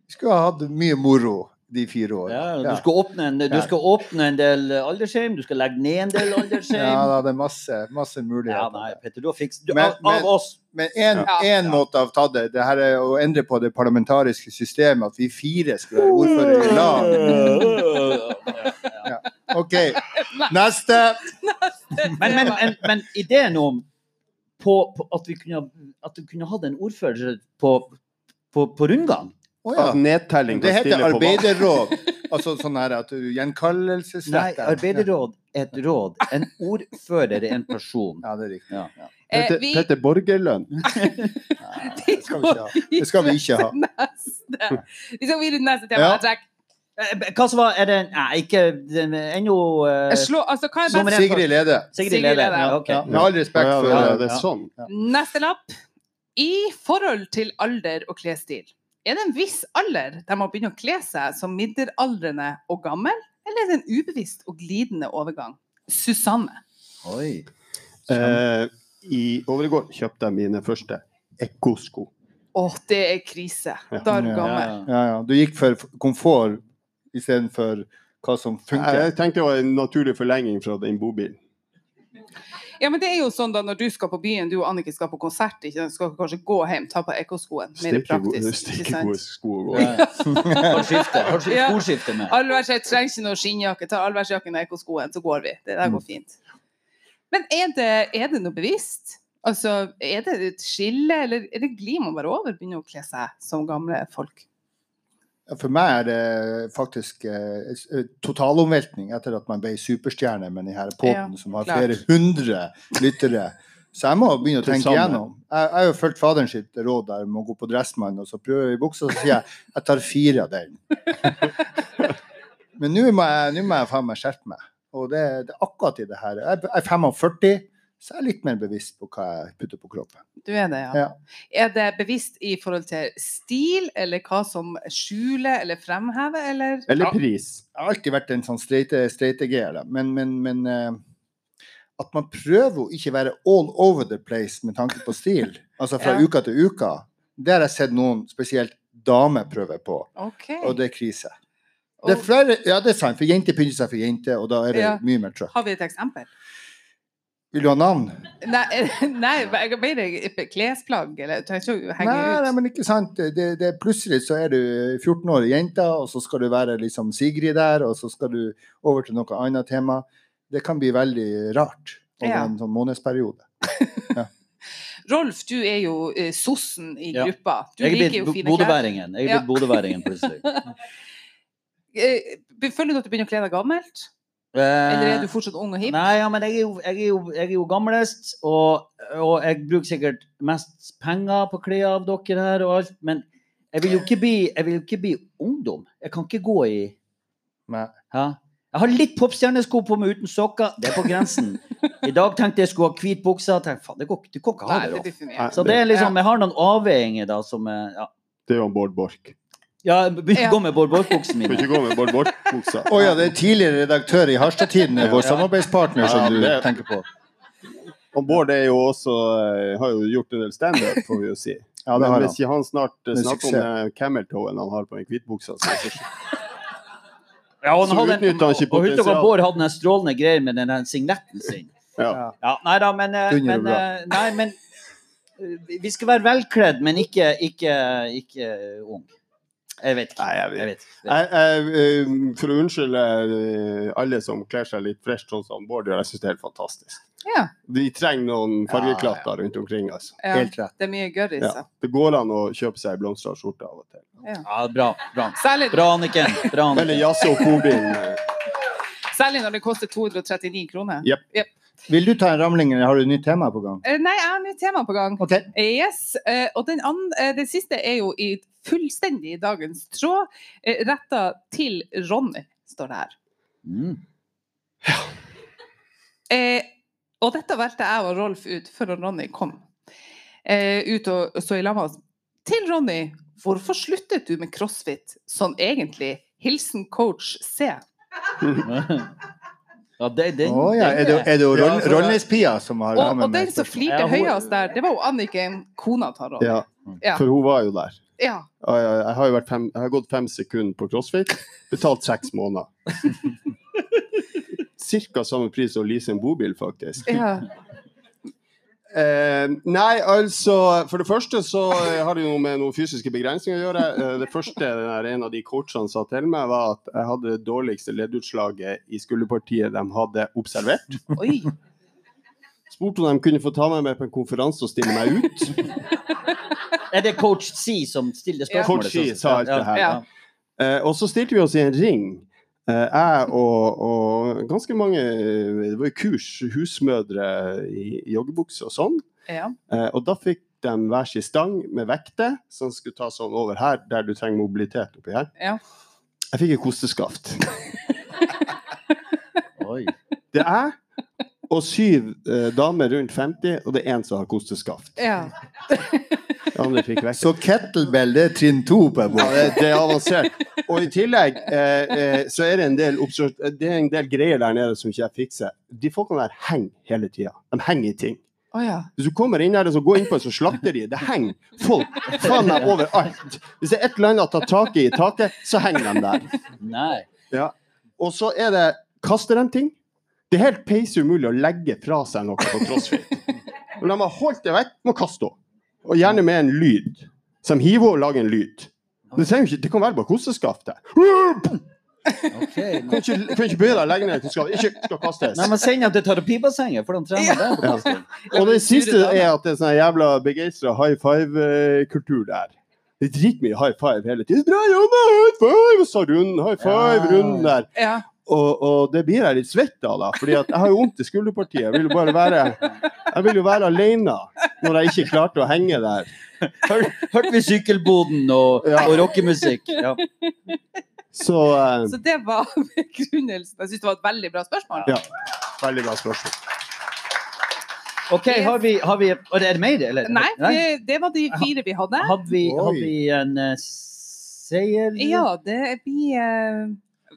Speaker 4: Vi skulle ha hatt mye moro de fire årene.
Speaker 1: Ja, du, skal åpne en, du skal åpne en del aldershjem, du skal legge ned en del aldershjem.
Speaker 4: Ja, da, det er masse, masse
Speaker 1: Ja, nei, Petter, du har fikst du,
Speaker 4: Men-
Speaker 1: av, av
Speaker 4: men-
Speaker 1: oss.
Speaker 4: Men én
Speaker 2: Ja.
Speaker 4: måte av ta det, det her er å endre på det parlamentariske systemet, at vi fire skal være ordfører i lag. (laughs) OK, neste.
Speaker 1: Men, men, men, men ideen om på, på at vi kunne, at vi kunne hatt en ordfører på, på, på rundgang
Speaker 4: Å ja.
Speaker 3: At nedtelling
Speaker 4: Det heter arbeiderråd. Altså sånn her at du
Speaker 1: Nei, arbeiderråd er et råd. En ordfører er en person.
Speaker 4: Ja, det er riktig.
Speaker 1: Ja, ja.
Speaker 2: Eh,
Speaker 3: Petter,
Speaker 2: vi,
Speaker 3: Petter Borgerlønn. (laughs)
Speaker 2: vi
Speaker 4: skal vi ikke ha. Det skal vi ikke ha. (laughs)
Speaker 2: Neste. Vi skal videre til neste tema.
Speaker 4: Ja.
Speaker 1: Eh, Hva som var Er det Nei, ikke ennå
Speaker 2: uh, altså.
Speaker 4: Sigrid Lede.
Speaker 1: Sigrid
Speaker 2: Sigrid
Speaker 1: Lede.
Speaker 2: Lede.
Speaker 1: Ja, ok.
Speaker 4: Ja, med all respekt
Speaker 3: Ja,
Speaker 4: for
Speaker 3: ja,
Speaker 1: Ja.
Speaker 3: det er sånn.
Speaker 2: Neste lapp. I forhold til alder og klesstil, er det en viss alder der man begynner å kle seg som middelaldrende og gammel, eller er det en ubevisst og glidende overgang? Susanne.
Speaker 1: Oi.
Speaker 3: Eh, I overgår kjøpte jeg mine første ekkosko.
Speaker 2: Å, det er krise. Da er du
Speaker 4: Ja.
Speaker 2: gammel.
Speaker 4: Ja, ja. Du gikk for komfort istedenfor hva som funker.
Speaker 3: Jeg tenkte det var en naturlig forlenging fra den bobilen.
Speaker 2: Ja, men det er jo sånn da når du skal på byen, du og Annike skal på konsert, ikke sant? skal kanskje gå hjem, ta på ekkoskoen. Mer praktisk.
Speaker 3: stikke gode sko og gå
Speaker 1: Ja. skifte. Sporskifte med.
Speaker 2: Allværsjakke trenger ikke noe skinnjakke. Ta allværsjakken og ekkoskoen, så går vi. Det der går
Speaker 4: Mm.
Speaker 2: fint. Men er det, er det noe bevisst? Altså, Er det et skille, eller er det glir man bare over begynner å kle seg som gamle folk?
Speaker 4: For meg er det faktisk eh, eh, totalomveltning etter at man ble superstjerne med denne poden
Speaker 2: Ja,
Speaker 4: som har
Speaker 2: klart.
Speaker 4: flere hundre lyttere. Så jeg må begynne å tenke igjennom. Jeg, jeg har jo fulgt faderen sitt råd der om å gå på Dressmann og så prøver jeg i buksa, så sier jeg jeg tar fire av den. (laughs) Men nå må jeg, nå må jeg faen meg skjerpe meg. Og det, det er akkurat i det her. Jeg er 45, så jeg er litt mer bevisst på hva jeg putter på kroppen.
Speaker 2: Du er det, ja.
Speaker 4: Ja.
Speaker 2: Er det bevisst i forhold til stil, eller hva som skjuler eller fremhever, eller?
Speaker 3: Eller pris.
Speaker 4: Jeg har alltid vært en sånn streite-g-er, men, men, men eh, at man prøver å ikke være all over the place med tanke på stil, (laughs) altså fra
Speaker 2: Ja.
Speaker 4: uka til uka, det har jeg sett noen, spesielt damer, prøve på,
Speaker 2: Okay.
Speaker 4: og det er krise. Det er flere, ja, det er sant, for jenter pynter seg for jenter, og da er det
Speaker 2: Ja.
Speaker 4: mye mer trøkk.
Speaker 2: Har vi et eksempel?
Speaker 4: Vil du ha navn?
Speaker 2: Nei, (laughs) nei jeg mener klesplagg, eller jeg trenger ikke å henge
Speaker 4: Nei, nei, men ikke sant. Det, det, plutselig så er du 14-årig jente, og så skal du være liksom Sigrid der, og så skal du over til noe annet tema. Det kan bli veldig rart over
Speaker 2: Ja.
Speaker 4: en sånn månedsperiode. (laughs)
Speaker 2: Rolf, du er jo eh, sossen i
Speaker 1: Ja.
Speaker 2: gruppa. Du
Speaker 1: Jeg er
Speaker 2: liker jo fine klær.
Speaker 1: bodøværingen. Jeg er
Speaker 2: Ja.
Speaker 1: blitt bodøværingen plutselig. (laughs)
Speaker 2: Eh, Føler du at du begynner å kle deg gammelt? Eller er du fortsatt ung og hip?
Speaker 1: Eh, Nei, ja, men jeg er jo, jeg er jo, jeg er jo gamlest, og, og jeg bruker sikkert mest penger på klær av dere her og alt, men jeg vil jo ikke bli, jeg vil jo ikke bli ungdom. Jeg kan ikke gå i
Speaker 4: Nei.
Speaker 1: ja. Jeg har litt popstjernesko på meg uten sokker. Det er på grensen. I dag tenkte jeg skulle ha hvit bukse. Jeg tenkte, faen, det går, du kan ikke ha det.
Speaker 2: mye.
Speaker 1: Så det er liksom, jeg har noen avveininger da som er ja.
Speaker 3: Det er jo Bård Borch.
Speaker 1: Ja, jeg begynner
Speaker 2: Ja.
Speaker 1: å gå med Bård
Speaker 3: Får
Speaker 1: mine.
Speaker 3: ikke gå med Bård Bård-buksa.
Speaker 4: Å ja, det er tidligere redaktør i Harstad-Tidende, vår samarbeidspartner, som
Speaker 3: Ja,
Speaker 4: du
Speaker 3: det-
Speaker 4: tenker på.
Speaker 3: Og Bård er jo også, eh, har jo gjort en del standup, får vi jo si.
Speaker 4: Ja, det
Speaker 3: Men hvis
Speaker 4: han.
Speaker 3: ikke han snart eh, snakker om
Speaker 4: suksess.
Speaker 3: eh, camel-toe-en han har på den hvitbuksa,
Speaker 1: Ja, og han en-
Speaker 3: utnytter han ikke
Speaker 1: og dere. Bård hadde den strålende greier med den signetten sin.
Speaker 3: ja.
Speaker 1: Ja, nei da, men,
Speaker 4: og
Speaker 1: men, nei, men Vi skal være velkledd, men ikke, ikke, ikke ung. Jeg vet ikke.
Speaker 3: Nei, jeg vet-
Speaker 1: Jeg vet.
Speaker 3: Jeg, jeg, eh, for å unnskylde eh, alle som kler seg litt fresh, sånn som Bård gjør, jeg syns det er helt fantastisk.
Speaker 2: Ja.
Speaker 3: Vi trenger noen fargeklatter rundt omkring. Altså.
Speaker 2: Ja.
Speaker 4: Helt rett.
Speaker 2: Det er mye gørr i
Speaker 3: Ja.
Speaker 2: seg.
Speaker 3: Det går an å kjøpe seg blomstra skjorte av og til.
Speaker 1: Ja, bra. Bra,
Speaker 2: Særlig,
Speaker 1: bra Anniken. Bra,
Speaker 3: Eller jazze og eh,
Speaker 2: særlig når det koster 239 kroner.
Speaker 3: Yep.
Speaker 2: Jepp.
Speaker 4: Vil du ta en ramling, eller har du nytt tema på gang?
Speaker 2: Uh, Nei, jeg har nytt tema på gang.
Speaker 4: OK.
Speaker 2: Yes, Uh, og den andre, uh, det siste er jo i fullstendig dagens tråd, eh, retta til Ronny, står det her.
Speaker 1: Mm.
Speaker 2: Ja. og dette valgte jeg og Rolf ut før Ronny kom. Eh, ut og, og så i lag med oss. Til Ronny, hvorfor sluttet du med crossfit sånn egentlig? Hilsen coach C. (laughs) (laughs)
Speaker 1: Ja, det, den,
Speaker 4: oh, ja. Er det, er det
Speaker 3: Ja,
Speaker 4: Roll- Rollnes-Pia som har
Speaker 2: Og, og den som flirte
Speaker 1: Ja, hun-
Speaker 2: høyest der, det var jo Anniken, kona til Ronny.
Speaker 3: Ja,
Speaker 2: Ja.
Speaker 3: for hun var jo der.
Speaker 2: Ja.
Speaker 3: Ja, ja, Jeg har jo vært fem, jeg har gått fem sekunder på crossfit, betalt seks måneder. (laughs) Cirka samme pris som å lease en bobil, faktisk.
Speaker 2: ja.
Speaker 3: Eh, nei, altså For det første så eh, har det jo noe med noen fysiske begrensninger å gjøre. Eh, det første der, en av de coachene sa til meg, var at jeg hadde det dårligste leddutslaget i skulderpartiet de hadde observert.
Speaker 2: Oi.
Speaker 3: Spurte om de kunne få ta meg med på en konferanse og stille meg ut.
Speaker 1: Er det coach C som stiller
Speaker 2: Ja.
Speaker 1: spørsmålet?
Speaker 3: Coach C sa alt det her.
Speaker 2: Ja.
Speaker 3: Eh, og så stilte vi oss i en ring. Eh, jeg og, og ganske mange eh, Det var jo kurs, husmødre i, joggebukse og sånn.
Speaker 2: Ja.
Speaker 3: Eh, og da fikk de hver sin stang med vekter som skulle ta sånn over her, der du trenger mobilitet oppi her.
Speaker 2: Ja.
Speaker 3: Jeg fikk et kosteskaft.
Speaker 1: Oi. (laughs)
Speaker 3: Det er og syv eh, damer rundt 50, og det er én som har kosteskaft.
Speaker 2: ja. (laughs)
Speaker 3: Andre fikk.
Speaker 4: Så kettlebell, det er trinn to på en
Speaker 3: Ja,
Speaker 4: måte.
Speaker 3: det, det er avansert. Og i tillegg eh, eh, så er det en del Det er en del greier der nede som ikke jeg fikser. De folkene der henger hele tida. De henger i ting.
Speaker 2: Å ja.
Speaker 3: Hvis du kommer inn der og så går inn på et sånt slakteri, det henger folk faen meg overalt. Hvis det er et eller annet å ta tak i i taket, så henger de der.
Speaker 1: Nei.
Speaker 3: Ja. Og så er det Kaster de ting? Det er helt peisumulig å legge fra seg noe på crossfit. Når de har holdt det vekk, må kaste henne. Og gjerne med en lyd. Så de hiver henne og lager en lyd. Det, ikke, det kan være bare kosteskaftet.
Speaker 1: Ok.
Speaker 3: Kan ikke, kan ikke bøye deg og legge ned skal, Ikke skal kastes.
Speaker 1: Nei, men send dem til terapibassenget, for de trener der. på
Speaker 3: Ja.
Speaker 1: kasting.
Speaker 3: Og det siste er at det er sånn jævla begeistra high five-kultur der. Det er dritmye high five hele tiden. Bra jobba, high five! Og så rund, high five-runden der.
Speaker 2: Ja.
Speaker 3: Og, og det blir jeg litt svett av, da. fordi jeg har jo vondt i skulderpartiet. Jeg vil jo bare være Jeg vil jo være alene når jeg ikke klarte å henge der.
Speaker 1: Hør, hørte vi sykkelboden og,
Speaker 3: Ja.
Speaker 1: og rockemusikk? Ja.
Speaker 3: Så eh,
Speaker 2: Så det var (laughs) begrunnelsen. Jeg syns det var et veldig bra spørsmål.
Speaker 3: ja. Veldig bra spørsmål.
Speaker 1: OK, har vi, har vi Er det mer, eller?
Speaker 2: Nei, det, det var de fire vi hadde.
Speaker 1: Hadde vi, hadde vi en uh, seier?
Speaker 2: Ja, det vi eh,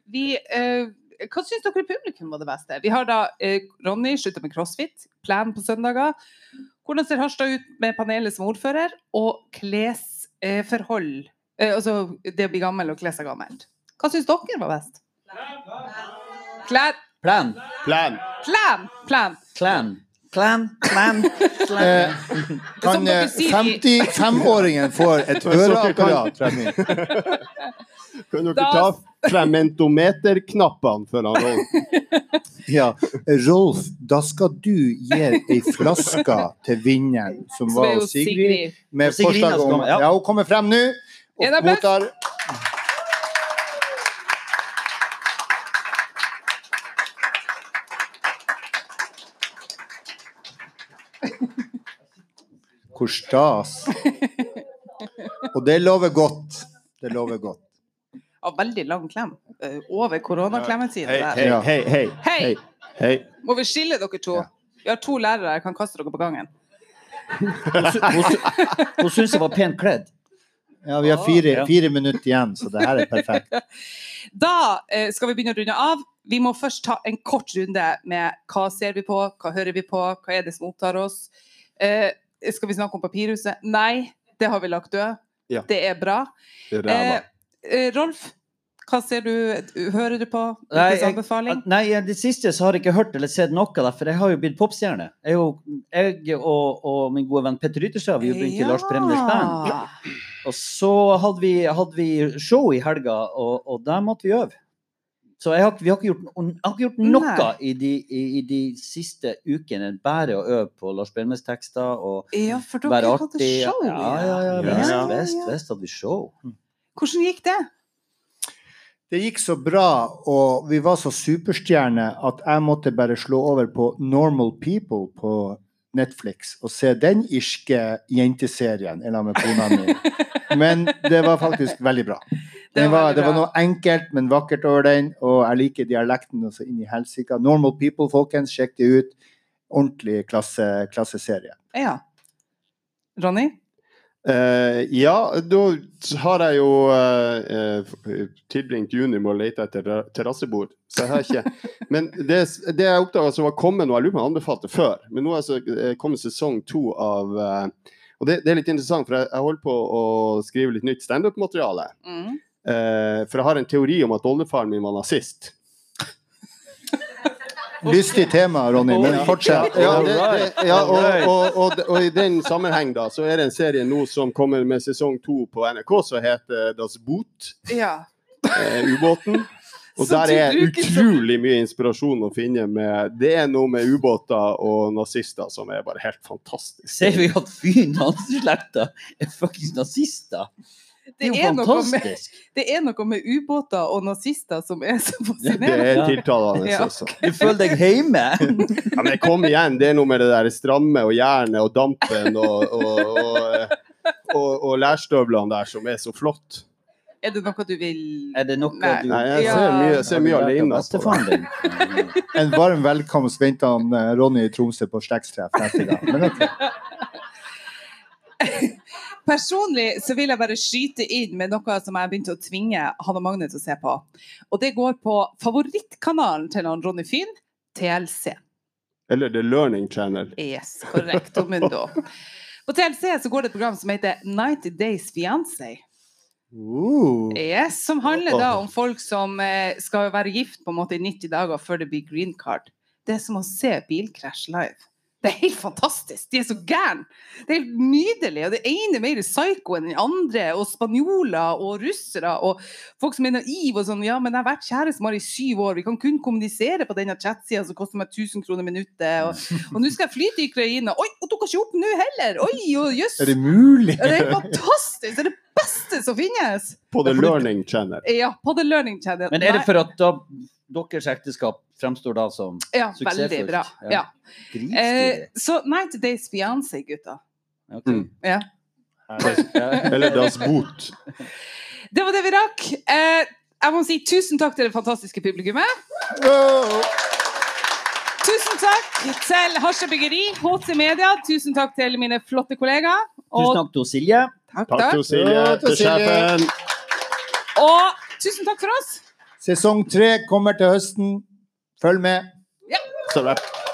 Speaker 2: Vi eh, Hva syns dere publikum var det beste? Vi har da eh, Ronny slutta med crossfit, plan på søndager. Hvordan ser Harstad ut med panelet som ordfører? Og klesforhold. Eh, altså det å bli gammel og kle seg gammelt. Hva syns dere var best? Klær.
Speaker 1: Plan.
Speaker 3: Plan.
Speaker 2: Plan! Plan.
Speaker 1: Plan. Plan, plan, plan.
Speaker 4: Eh, kan
Speaker 2: dere
Speaker 4: eh,
Speaker 2: sier
Speaker 4: 55-åringen få et øreapparat, meg?
Speaker 3: Kan dere
Speaker 2: Da-
Speaker 3: ta (laughs) frem mentometerknappene for han Rolf? (laughs)
Speaker 4: Ja, Rolf, da skal du gi ei flaske til vinneren, som var
Speaker 2: jo
Speaker 4: Sigrid, med forslag om
Speaker 1: ja.
Speaker 4: Hun kommer frem nå. Og mottar Hvor stas. (laughs) Og det lover godt. Det lover godt.
Speaker 2: Ja, veldig lang klem. Eh, Over koronaklemmetiden
Speaker 3: Hei, hei, hei. hei.
Speaker 2: Hei!
Speaker 3: hei.
Speaker 2: Må vi skille dere to?
Speaker 4: Ja.
Speaker 2: Vi har to lærere, jeg kan kaste dere på gangen.
Speaker 1: Hun, sy- hun, sy- hun syns jeg var pent kledd.
Speaker 4: Ja, vi har fire, fire minutter igjen, så det her er perfekt. (laughs)
Speaker 2: Da eh, skal vi begynne å runde av. Vi må først ta en kort runde med hva ser vi på, hva hører vi på, hva er det som opptar oss. Eh, skal vi snakke om Papirhuset? Nei, det har vi lagt død.
Speaker 3: Ja.
Speaker 2: Det er bra.
Speaker 3: Ræva.
Speaker 2: Eh, eh, Rolf, hva ser du, hører du på?
Speaker 1: Nei, jeg-? Nei, det siste så har jeg ikke hørt eller sett noe, da, for jeg har jo blitt popstjerne. Jeg, jeg og, og min gode venn Petter Ytterstad vi jo begynt i Lars Bremners band. Og så hadde vi, hadde vi show i helga, og, og der måtte vi øve. Så jeg har, vi har ikke gjort, har ikke gjort noe i de, i, i de siste ukene, bare å øve på Lars Bremnes tekster og
Speaker 2: Ja, for dere
Speaker 1: være
Speaker 2: hadde
Speaker 1: artig.
Speaker 2: show.
Speaker 1: Ja, ja, ja.
Speaker 3: Ja,
Speaker 1: Vest, vest, vest hadde vi show.
Speaker 2: Hvordan gikk det?
Speaker 4: Det gikk så bra, og vi var så superstjerner at jeg måtte bare slå over på Normal People på Netflix og se den irske jenteserien lag med kona mi. (laughs) Men det var faktisk veldig bra.
Speaker 2: Det var
Speaker 4: var, det var noe enkelt, men vakkert over den, og jeg liker dialekten også inn i helsika. Normal People, folkens, sjekk det ut. Ordentlig klasse, klasseserie.
Speaker 2: Ja. Ronny?
Speaker 3: Eh, ja, da har jeg jo uh, tilbringt juni med å lete etter terrassebord. Så jeg har ikke (laughs) Men det, det jeg oppdaga som var kommet nå, jeg lurer på om jeg anbefalte før, men nå er altså kommet sesong to av uh, Og det, det er litt interessant, for jeg, jeg holder på å skrive litt nytt standup-materiale.
Speaker 2: Mm.
Speaker 3: For jeg har en teori om at oldefaren min var nazist.
Speaker 4: Lystig tema, Ronny, men fortsett.
Speaker 3: Ja, det, det, ja og, og, og, og i den sammenheng da, så er det en serie nå som kommer med sesong to på NRK som heter Das Boot,
Speaker 2: Ja.
Speaker 3: eh, ubåten. (laughs) Og der er utrolig mye inspirasjon å finne med Det er noe med ubåter og nazister som er bare helt fantastisk.
Speaker 1: Ser vi at fyren hans slekta er fuckings nazister? Det
Speaker 2: Det
Speaker 1: er jo
Speaker 2: noe med, det er noe med ubåter og nazister som er så fascinerende.
Speaker 3: Det
Speaker 1: er (laughs)
Speaker 3: tiltalende,
Speaker 2: Ja.
Speaker 3: altså.
Speaker 1: Du føler deg hjemme? (laughs)
Speaker 3: Ja, men kom igjen, det er noe med det der stramme og jernet og dampen og, og, og, og, og lærstøvlene der som er så flott.
Speaker 2: Er det noe du vil
Speaker 1: Er det noe
Speaker 2: Nei.
Speaker 1: du
Speaker 3: Nei, jeg ser mye, jeg ser mye alene på det.
Speaker 1: bestefaren din? (laughs)
Speaker 4: En varm velkomst venter han eh, Ronny i Tromsø på slektstreff neste gang. Men ok.
Speaker 2: Personlig så vil jeg bare skyte inn med noe som jeg begynte å tvinge Han og Magne til å se på. Og det går på favorittkanalen til han Ronny Fyn, TLC.
Speaker 3: Eller The Learning Channel.
Speaker 2: Yes, korrekt. Mundo. På TLC så går det et program som heter 90 Days Fiancé.
Speaker 4: Uh.
Speaker 2: Yes, som handler da om folk som eh, skal være gift på en måte i 90 dager før det blir green card. Det er som å se bilkrasj live. Det er helt fantastisk. De er så gærne. Det er helt nydelig. Og det ene er mer psycho enn den andre. Og spanjoler og russere og folk som er naive og sånn. Ja, men jeg har vært kjæreste med i syv år. Vi kan kun kommunisere på denne chatsida som koster meg 1000 kroner minuttet. Og, og nå skal jeg fly til Ukraina. Oi, hun tok ikke opp nå heller! Oi, og jøss!
Speaker 4: Er det mulig?
Speaker 2: Det er fantastisk! Det er det beste som finnes!
Speaker 3: På The Learning Channel.
Speaker 2: Ja, på The Learning Channel.
Speaker 1: Men er det for at da deres ekteskap fremstår da som
Speaker 2: Ja,
Speaker 1: suksessfullt?
Speaker 2: veldig bra.
Speaker 1: Ja.
Speaker 2: Ja. Eh, så 90 Days Fiancé, gutta.
Speaker 1: Okay.
Speaker 3: Mm.
Speaker 2: Ja.
Speaker 1: Ja.
Speaker 3: Eller Das Boot.
Speaker 2: Det var det vi rakk. Eh, jeg må si tusen takk til det fantastiske publikummet. Tusen takk til Hasja Byggeri, HC Media. Tusen takk til mine flotte kollegaer.
Speaker 1: Tusen takk til Silje.
Speaker 2: Takk,
Speaker 3: Takk til Silje,
Speaker 4: til
Speaker 3: sjefen.
Speaker 2: Og tusen takk for oss.
Speaker 4: Sesong tre kommer til høsten. Følg med.
Speaker 3: Er